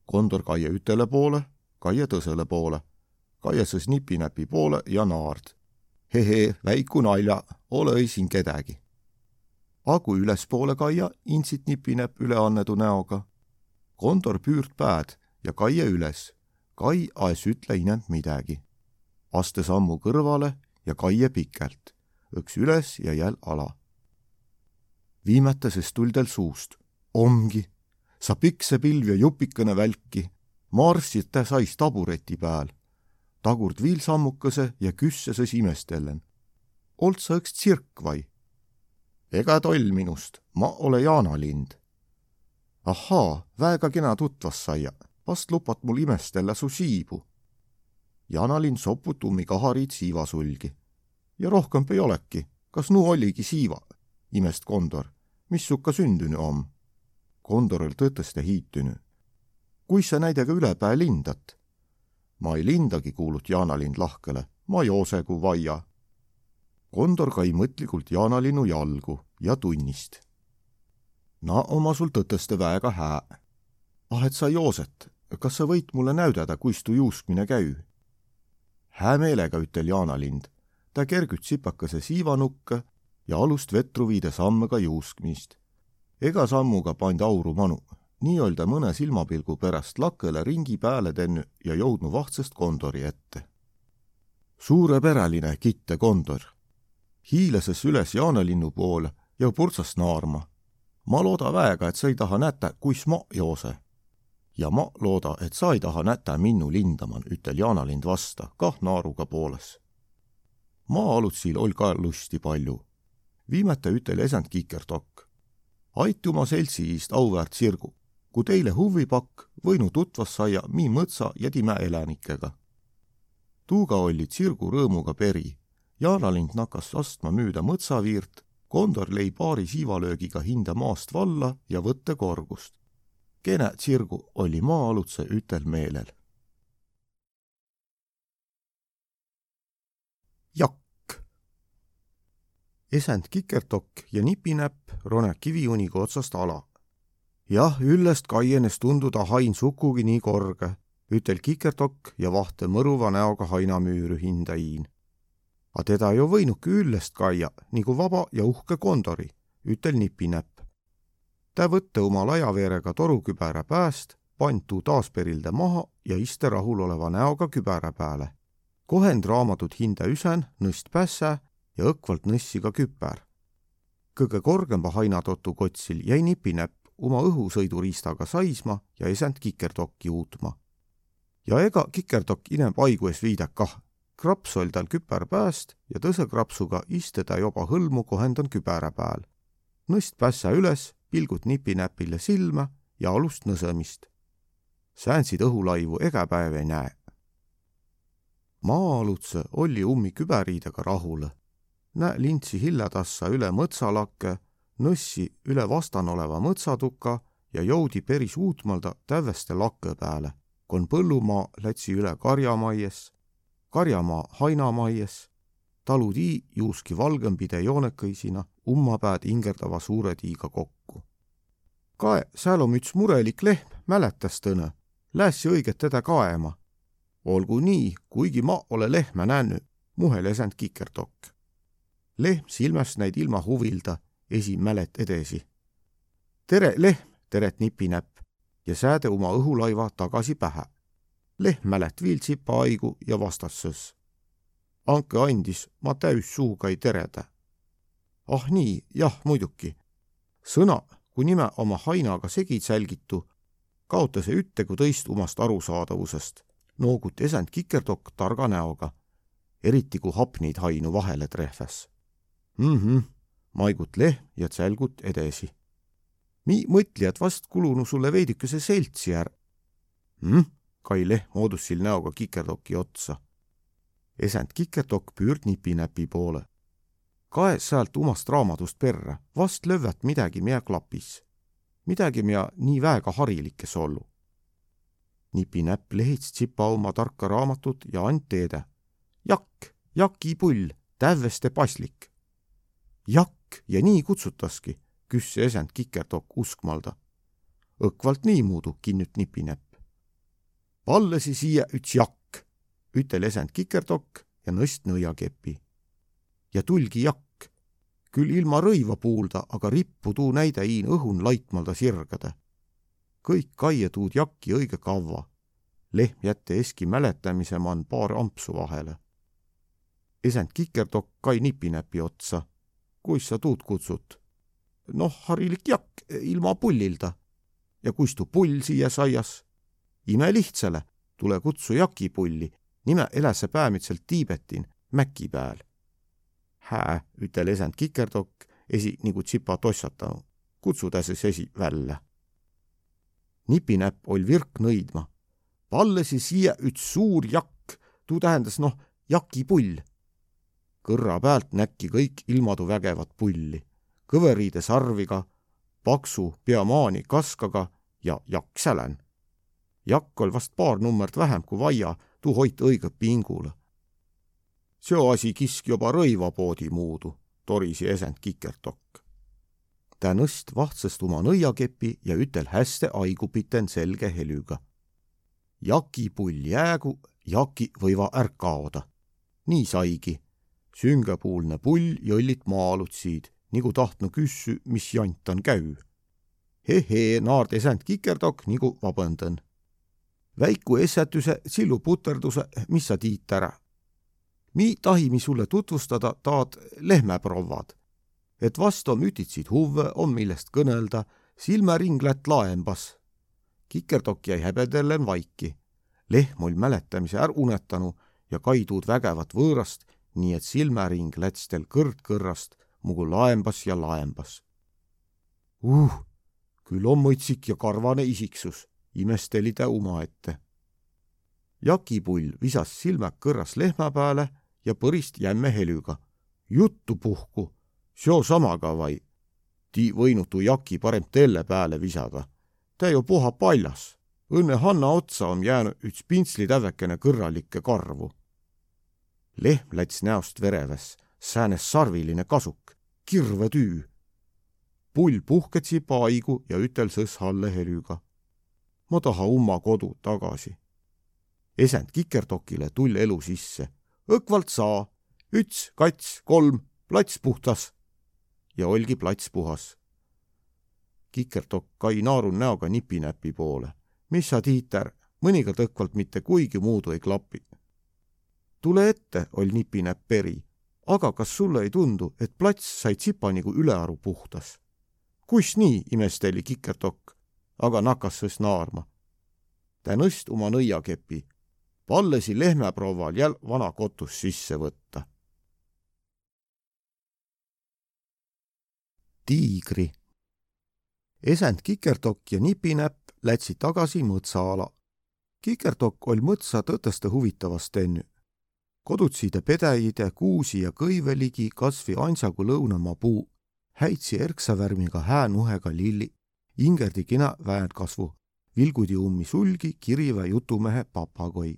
kondor kaie ütele poole, kaie tõsele poole kaiasõs nipinäpi poole ja naard. Hehe, väiku nalja, ole ei siin kedagi. A kui ülespoole kaia, intsit nipinäpp üleannetu näoga. Kondor püürt pääd ja kaie üles. Kai aes ütle inend midagi. aste sammu kõrvale ja kaie pikelt, õks üles ja jäl ala. Viimatases tuldel suust. ongi, sa pikse pilv ja jupikene välki, marssid ta sais tabureti peal tagurd viil sammukese ja küssesõs imestellen. Olt sa õks tsirk vai? ega toll minust, ma ole Jaanalind. ahhaa, väega kena tutvas saia, vast lupat mul imestella su siibu. Jaanalind soput ummi kahariid siivasulgi. ja rohkem ei olegi, kas nu oligi siiva, imest Kondor, mis sukka sündünü om? Kondoril tõtõste hiitünü. kuis sa näidega ülepää lindat? ma ei lindagi, kuulut Jaanalind lahkele, ma joosegu vaia Kondor kai mõtlikult Jaanalinnu jalgu ja tunnist. Na oma sul tõtõste väega hää. ah, et sa Jooset, kas sa võid mulle näüdada, kuis tu juuskmine käü? hää meelega, ütel Jaanalind. ta kergüt sipakese siivanukke ja alust vetru viide sammega juuskmist. ega sammuga pand auru manu, nii-öelda mõne silmapilgu pärast lakkele ringi pääle tennü ja jõudnu vahtsest Kondori ette. suurepereline kitte Kondor hiilases üles Jaanelinnu poole ja purtsas naarma. ma looda väega, et sa ei taha näta, kuis ma joose. ja ma looda, et sa ei taha näta minnu lindaman, ütel Jaanalind vasta, kah naaruga pooles. maa-alutsil ol ka lusti palju. Viimati ütel esand Kikertokk. aituma seltsiist auväärt sirgu, kui teile huvi pakk, võinu tutvas saia mi mõtsa ja time elanikega. tuuga olid sirgu rõõmuga peri Jaanalind nakkas astma müüda mõtsaviirt, Kondor lõi paari siivalöögiga hinda maast valla ja võtte korgust. kene tsirgu oli maa-alutse ütel meelel. jakk. Esend kikertokk ja nipinäpp rone kiviuniga otsast ala. jah, üllest kaienes tunduda hain sukugi nii korge, ütel kikertokk ja vahte mõruva näoga hainamüüri hinda iin a teda ju võinuki üllest kaia nagu vaba ja uhke kondori, ütel nipinäpp. tä võtte oma lajaveerega torukübära pääst, pand tuu taas perilde maha ja iste rahuloleva näoga kübära pääle. kohend raamatut hinda üsen, nõst pässä ja õkvalt nõssi ka küpär. kõige korgemba hainatotu kotsil jäi nipinäpp oma õhusõiduriistaga saisma ja esend kikerdokki uutma. ja ega kikerdokk inem paigu ees viidek kah kraps oll tal küpär pääst ja tõse krapsuga iste ta joba hõlmu kohendan kübära pääl. nõst pässa üles, pilgud nipinäpile silma ja alust nõsemist. säänsid õhulaivu ega päev ei näe. maa-alutse olli ummi kübäriidega rahule. Näe lintsi hillatassa üle mõtsalakke, nõssi üle vastan oleva mõtsatuka ja joudi peris uutmalda täveste lakke peale, kon põllumaa lätsi üle karjamaies Karjamaa hainamaies, talutii juuski valgempide joonekõisina ummapääd ingerdava suure tiiga kokku. kae, sääl om üts murelik lehm, mäletas tõne, läässi õiget teda kaema. olgu nii, kuigi ma ole lehmä nännü, muhel esend kikerdokk. Lehm silmas näid ilma huvilda, esi mälet edesi. tere, lehm, teret nipinäpp ja sääde oma õhulaiva tagasi pähe lehm mälet viiltsipa aigu ja vastassõs. Anke andis, ma täüs suuga ei tereda. ah nii, jah, muidugi. sõna, kui nime oma hainaga segi sälgitu, kaotas ütte kui tõist omast arusaadavusest, noogut esend kikerdokk targa näoga, eriti kui hapnid hainu vahele trehves. Mhmh, maigut lehm ja tsälgut edesi. mi mõtli, et vast kulunu sulle veidikese seltsi är- hm?. Kai Lehm moodussil näoga Kikertoki otsa. esend Kikertok püürd nipinäpi poole. kaes sealt umast raamatust perre, vast lövvät midagi mea klapis. midagi mea nii väega harilikes ollu. nipinäpp lehits tsipa oma tarka raamatut ja and teede. jakk, jakipull, tävveste paslik. Jakk ja nii kutsutaski, küss esend Kikertok uskmalda. õkvalt niimuudu kinnüt nipinäpp vallasi siia üts jakk, ütel esend kikerdokk ja nõst nõiakepi. ja tulgi jakk, küll ilma rõiva puulda, aga rippu tuu näide iin õhun laitmalda sirgade. kõik kaie tuud jakki õige kavva. lehm jätte eski mäletamise man paar ampsu vahele. esend kikerdokk kai nipinäpi otsa. Kuis sa tuud kutsut? noh, harilik jakk ilma pullilda. ja kuis tuu pull siia saias? imelihtsale, tule kutsu jakipulli, nime eläse päämitselt Tiibetin, mäki pääl. hää, ütel esend kikerdokk, esi nagu tsipa tossatanu, kutsu ta siis esi välja. nipinäpp oll virk nõidma. pallesi siia üks suur jakk, tuu tähendas noh, jakipull. Kõrra pealt näkki kõik ilmadu vägevat pulli, kõveriide sarviga, paksu peamaani kaskaga ja jakk sälän. jakk oll vast paar nummert vähem kui vaia, tuu hoit õige pingule. seo asi kisk juba rõivapoodi muudu, torisi esend kikertokk. tä nõst vahtsõst oma nõiakepi ja ütel häste aigupiten selge helüga. jakipull jäägu, jaki võiva ärk kaoda. nii saigi. Süngepuulne pull jõllit maa-alutsiid, nagu tahtnu küssü, mis jant on käü hehee, naard esend kikerdok nagu vabandan. väiku essetuse, sillu puterduse, mis sa tiit ära. mi tahimi sulle tutvustada taad lehmeprouvad. et vast on ütitsid huve, on millest kõnelda, silmaring lätt laembas. kikerdok jäi häbedellen vaiki. lehm oll mäletamise är unetanu ja kaiduud vägevat võõrast, nii et silmaring läts tel kõrd-kõrrast mugu laembas ja laembas. uh küll on mõtsik ja karvane isiksus, imesteli ta omaette. jakipull visas silmad kõrras lehma peale ja põrist jämme helüga. juttu puhku, seo samaga vai. Ti võinud tuu jaki parem telle peale visada. ta ju puha paljas. Õnne Hanna otsa on jäänud üks pintslitävekene kõrralikke karvu. Lehm läts näost vereves, säänes sarviline kasuk, kirve tüü pull puhketsi paigu ja ütel sõs halle helüga. ma taha umma kodu tagasi. esend kikerdokile tull elu sisse. õkvalt saa, üts, kats, kolm, plats puhtas. ja olgi plats puhas. kikerdokk kai naarun näoga nipinäpi poole. mis sa, Tiiter, mõnikord õkvalt mitte kuigi muudu ei klapi. Tule ette, oll nipinäpp peri aga kas sulle ei tundu, et plats sai tsipa nagu ülearu puhtas? kus nii, imesteli Kikertokk, aga nakkas sõs naarma. ta nõst oma nõiakepi, pallesi lehmeprouval jäl vana kotus sisse võtta. tiigri. esend Kikertokk ja Nipinäpp lätsid tagasi mõtsaala. Kikertokk oll mõtsa tõtõste huvitavast ennü. Kodutside pedäjide, kuusi ja kõive ligi kasvi ansagu lõunamaa puu häitsi erksavärmiga häänuhega lilli, ingerdi kina väärkasvu, vilgudi ummi sulgi kiriva jutumehe papagoi.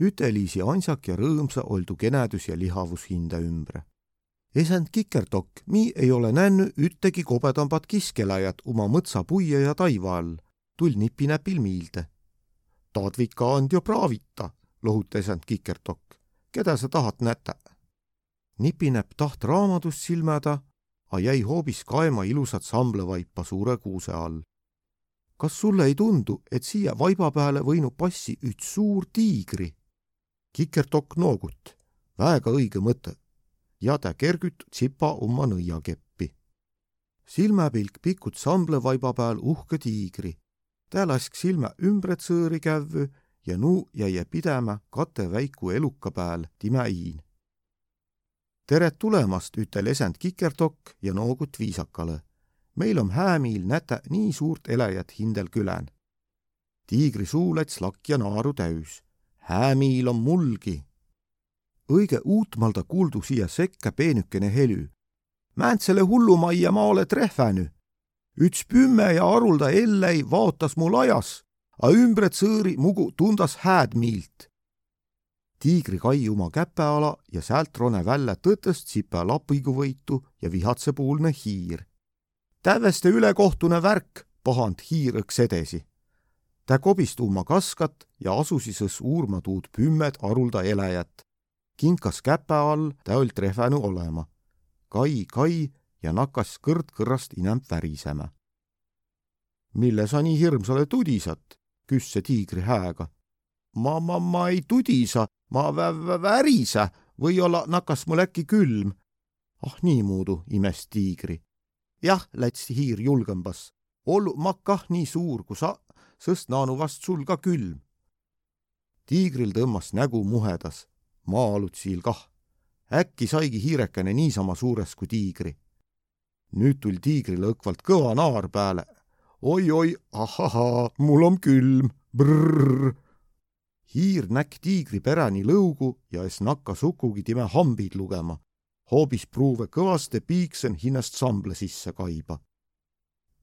Üteliisi ansak ja rõõmsa oldu kenedus ja lihavus hinda ümbre. esend kikerdokk, mi ei ole nännu üttegi kobedambat kiskelajat oma mõtsa puie ja taiva all, tull nipinäpil miilde. Taadvika and ju praavita, lohutas esend kikerdokk. keda sa tahad näta? nipinäpp taht raamatust silmada a jäi hoopis kaema ilusat samblevaipa suure kuuse all. kas sulle ei tundu, et siia vaiba peale võinud passi üks suur tiigri? kikertokk noogut, väega õige mõte. ja ta kergüt tsipa oma nõiakeppi. silmapilk pikut samblevaiba peal uhke tiigri. ta lask silma ümbret sõõri kävvü ja nuu jäi pidema kate väiku eluka peal timäiin tere tulemast, ütel esend Kikerdokk ja noogut viisakale. meil on häämiil näta nii suurt elejat hindel külän. tiigri suu läts lakk ja naaru täüs. häämiil on mulgi. õige uutmalda kuuldu siia sekka peenükene helü. Määntsele hullumajja ma oled rehvänü. üks pümme ja arulda ellei vaotas mul ajas, a ümbret sõõri mugu tundas hääd miilt tiigri kai oma käpeala ja säält rone välja tõtõst sipa lapigu võitu ja vihatsepuulne hiir. täveste ülekohtune värk, pahand hiir õks edesi. ta kobist oma kaskat ja asusi sõs uurma tuud pümmed arulda elejat. kinkas käpe all ta old rehvänu olema. kai, kai ja nakkas kõrd kõrrast inämp värisema. mille sa nii hirmsale tudisad, küss see tiigri hääga ma, ma, ma ei tudisa, ma vä-, värisa, või-olla nakkas mul äkki külm. ah niimoodi, imes tiigri. jah, läts hiir julgembas. ollu ma kah nii suur, kui sa, sest naanu vast sul ka külm. tiigril tõmbas nägu muhedas, maa-alutsiil kah. äkki saigi hiirekene niisama suures kui tiigri. nüüd tuli tiigrile õkvalt kõva naar peale. Oi-oi, ahahaa, mul on külm, brrr. hiir näkk tiigri pereni lõugu ja es nakka sukugi time hambid lugema. hoobis pruuve kõvaste piiksen hinnast samble sisse kaiba.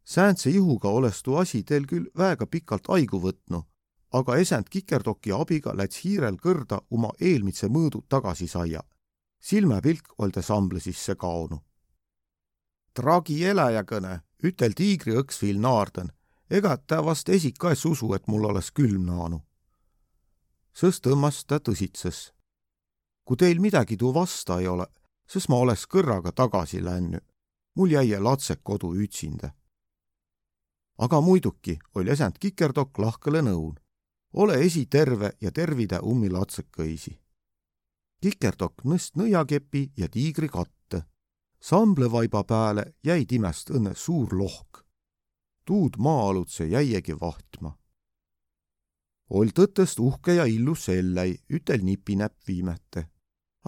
sääntse juhuga oleks tuu asi teil küll väega pikalt aigu võtnu, aga esend Kikerdoki abiga läts hiirel kõrda oma eelmitse mõõdu tagasi saia. silmapilk ol ta samble sisse kaonu. tragi eläjakõne ütel tiigri õks viil naarden, ega ta vast esik ka es usu, et mul oleks külm naanu. sõs tõmbas ta tõsitses. kui teil midagi tuu vasta ei ole, siis ma oleks kõrraga tagasi lännü. mul jäi latsek kodu ütsinda. aga muidugi oli esend Kikerdokk lahkele nõun. ole esi terve ja tervida ummi latsekõisi. Kikerdokk nõst nõiakepi ja tiigri katte samblevaiba pääle jäi timest õnne suur lohk. tuud maa-alutse jäiegi vahtma. oll tõtõst uhke ja illus selläi, ütel nipinäpp viimete.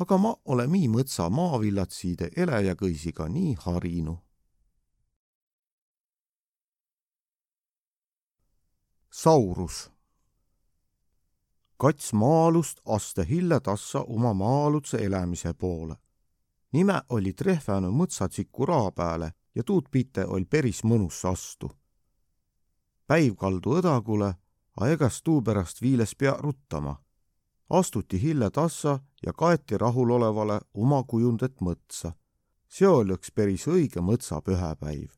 aga ma ole nii mõtsa maavillatsiide eläjakõisiga nii harinu. Saurus kats maa-alust aste hille tassa oma maa-alutse elämise poole nime oli trehvanud mõtsatsiku raa pääle ja tuud pite oll peris mõnus astu. päiv kaldu õdagule, a egas tuupärast viiles pea ruttama. astuti hille tassa ja kaeti rahulolevale oma kujundet mõtsa. see oli üks päris õige mõtsapühäpäiv.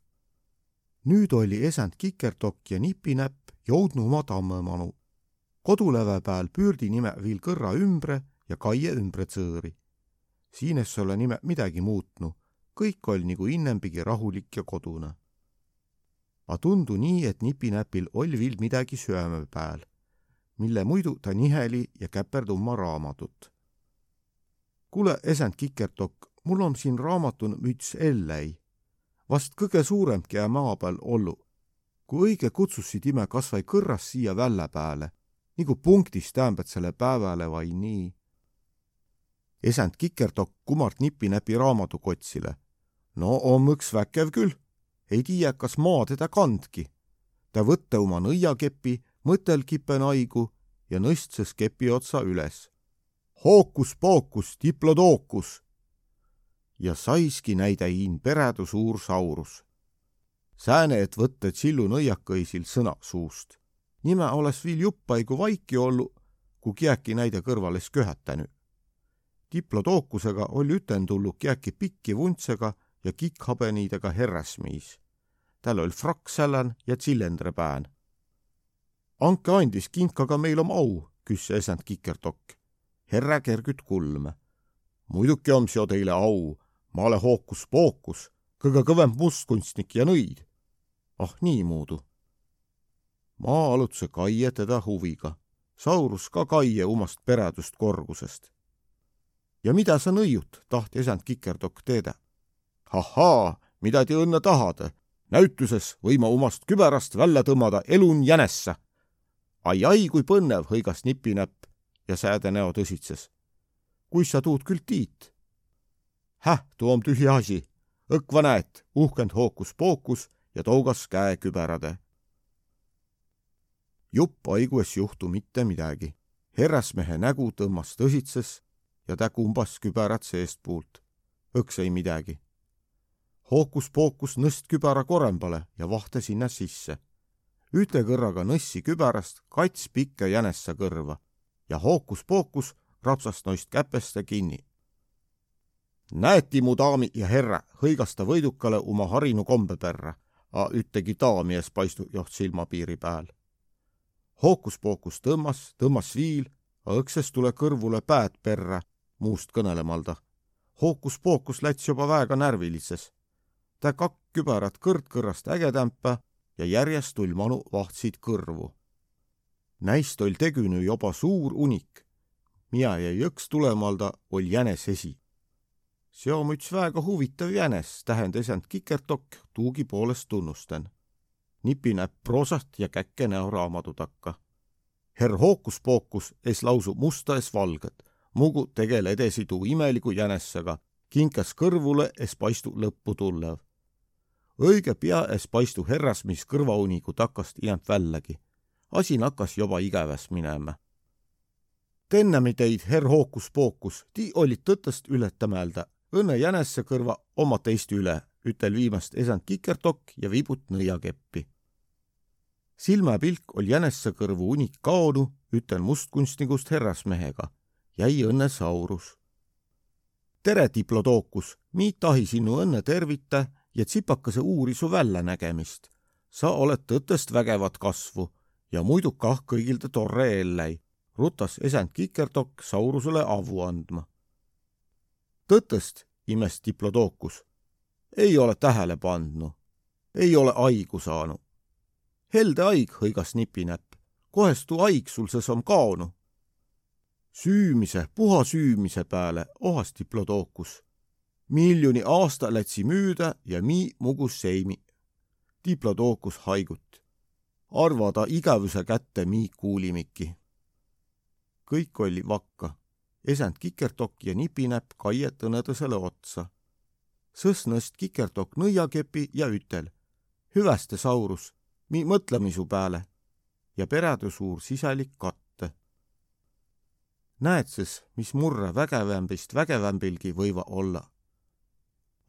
nüüd oli esend Kikerdokk ja Nipinäpp jõudnud oma tammemanu. koduläve pääl püürdi nime viil kõrra ümbre ja kaie ümbre tsõõri siin es ole nime midagi muutnu, kõik oll nagu innembigi rahulik ja kodune. A tundu nii, et nipinäpil oll viil midagi süäme pääl, mille muidu ta niheli ja käperd oma raamatut. kuule, esend Kikertok, mul on siin raamatun müts Elläi, vast kõige suuremgi jää maa peal ollu. kui õige kutsusid ime kasvai kõrras siia välja pääle, nagu punktis tähendab selle päevale vai nii esend Kikerdokk kumart nipinäpi raamatukotsile. no om üks väkev küll, ei tiiä, kas maa teda kandki. ta võtte oma nõiakepi, mõtel kipen aigu ja nõstses kepi otsa üles. hookus-pookus, diplodookus. ja saiski näide hiin peredu suur saurus. sääne, et võtte tsillu nõiakõisil sõna suust. nime oleks viil juppaigu vaiki ollu, kui kiäki näide kõrvales köhätänu diplodookusega oli ütendulluk jääki pikki vuntsega ja kikkhabeniidega herrasmiis. tal oli frakk sälän ja tsillendre pään. Anke andis kinkaga meil om au, küss esend Kikerdokk. herre kergüt kulme. muidugi om seo teile au, ma ole hookus-pookus, kõige kõvem mustkunstnik ja nõid. ah niimoodi. maa-alutuse kaie teda huviga, saurus ka kaie umast peredust korgusest ja mida sa nõiut, taht esand Kikerdokk teedä. ahhaa, mida te õnne tahad? näütuses võima omast küberast välja tõmmada elun jänesse. ai-ai, kui põnev, hõigas nipinäpp ja sääde näo tõsitses. kuis sa tuud küll tiit? häh, tuu om tühi asi. õkva näet, uhkend hookus-pookus ja tougas käe küberade. jupp haigues juhtu mitte midagi. härrasmehe nägu tõmbas tõsitses ja ta kumbas küberat seestpuult. õks ei midagi. hookus-pookus nõst kübara korembale ja vahta sinna sisse. üte kõrraga nõssi küberast kats pikka jänessa kõrva ja hookus-pookus rapsas noist käpeste kinni. näeti, mu daami ja härra, hõigas ta võidukale oma harinu kombe perre, a üttegi daami ees paistu joht silmapiiri peal. hookus-pookus tõmmas, tõmmas viil, õksest tule kõrvule päät perre muust kõnelemalda. hookus-pookus läts juba väega närvilises. ta kakk kübarat kõrd-kõrrast ägetämpa ja järjest tull manu vahtsid kõrvu. näist oll tegünü juba suur unik. Mina jäi jõks tulemalda, oll jänes esi. see on üts väega huvitav jänes, tähendas end Kikertok tuugi poolest tunnustan. nipinäpp proosast ja käkke näo raamatu takka. herr hookus-pookus es lausu musta es valget Mugu tegele edasi tuu imeligu jänessega, kinkas kõrvule, es paistu lõppu tullev. õige pea es paistu härrasmees kõrvaunigu takast inämp vällagi. asi nakkas juba igäväs minema. Tennemi teid herr hookus-pookus, ti olid tõtõst ületämälda, õnne jänesse kõrva oma teist üle, ütel viimast esand kikertokk ja vibut nõiakeppi. silmapilk oli jänesse kõrvu unik kaonu, ütel mustkunstnikust härrasmehega, jäi õnne saurus. tere, diplodookus, mi tahi sinu õnne tervita ja tsipakese uuri su väljanägemist. sa oled tõtõst vägevat kasvu ja muidu kah kõigilde torre elläi, rutas esend Kikerdokk Saurusele avu andma. tõtõst, imes diplodookus, ei ole tähele pandnu, ei ole aigu saanu. helde haig, hõigas nipinäpp, kohest tuu haig sul ses on kaonu. Süümise, puha süümise peale ohas diplodookus miljoni aasta lätsi müüda ja mi mugus seimi. diplodookus haigut. arva ta igavuse kätte mi kuulimiki. kõik oli vakka. esend kikertokk ja nipinäpp kaie tõnedõsele otsa. sõs nõst kikertokk nõiakepi ja ütel. hüveste saurus, mi mõtlemisu peale. ja peredü suur siselik katte. Näed siis, mis murre vägevämbist vägevämbilgi võiva olla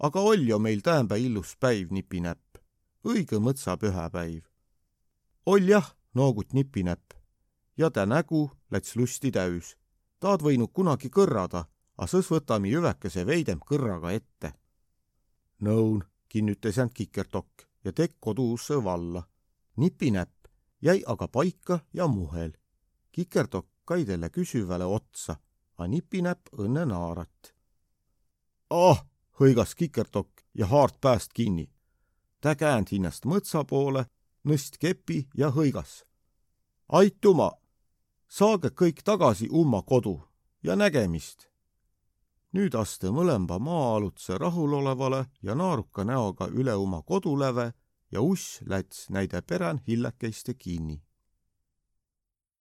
aga oll jo meil täämbä illus päiv, nipinäpp. õige mõtsapühäpäiv. oll jah, noogut nipinäpp. ja tä nägu läts lusti täüs. taad võinud kunagi kõrrada, a sõs võtami jüvekese veidem kõrraga ette. nõun, kinnütas end Kikertokk ja tekk koduusse valla. nipinäpp jäi aga paika ja muhel. Kikerdokk kaidele küsivale otsa, a nipinäpp õnne naarat. ah, hõigas Kikertokk ja haart pääst kinni. ta käänd hinnast mõtsa poole, nõst kepi ja hõigas. aituma, saage kõik tagasi umma kodu ja nägemist. nüüd aste mõlema maa-alutse rahulolevale ja naaruka näoga üle oma koduläve ja uss läts näide perän hillekeste kinni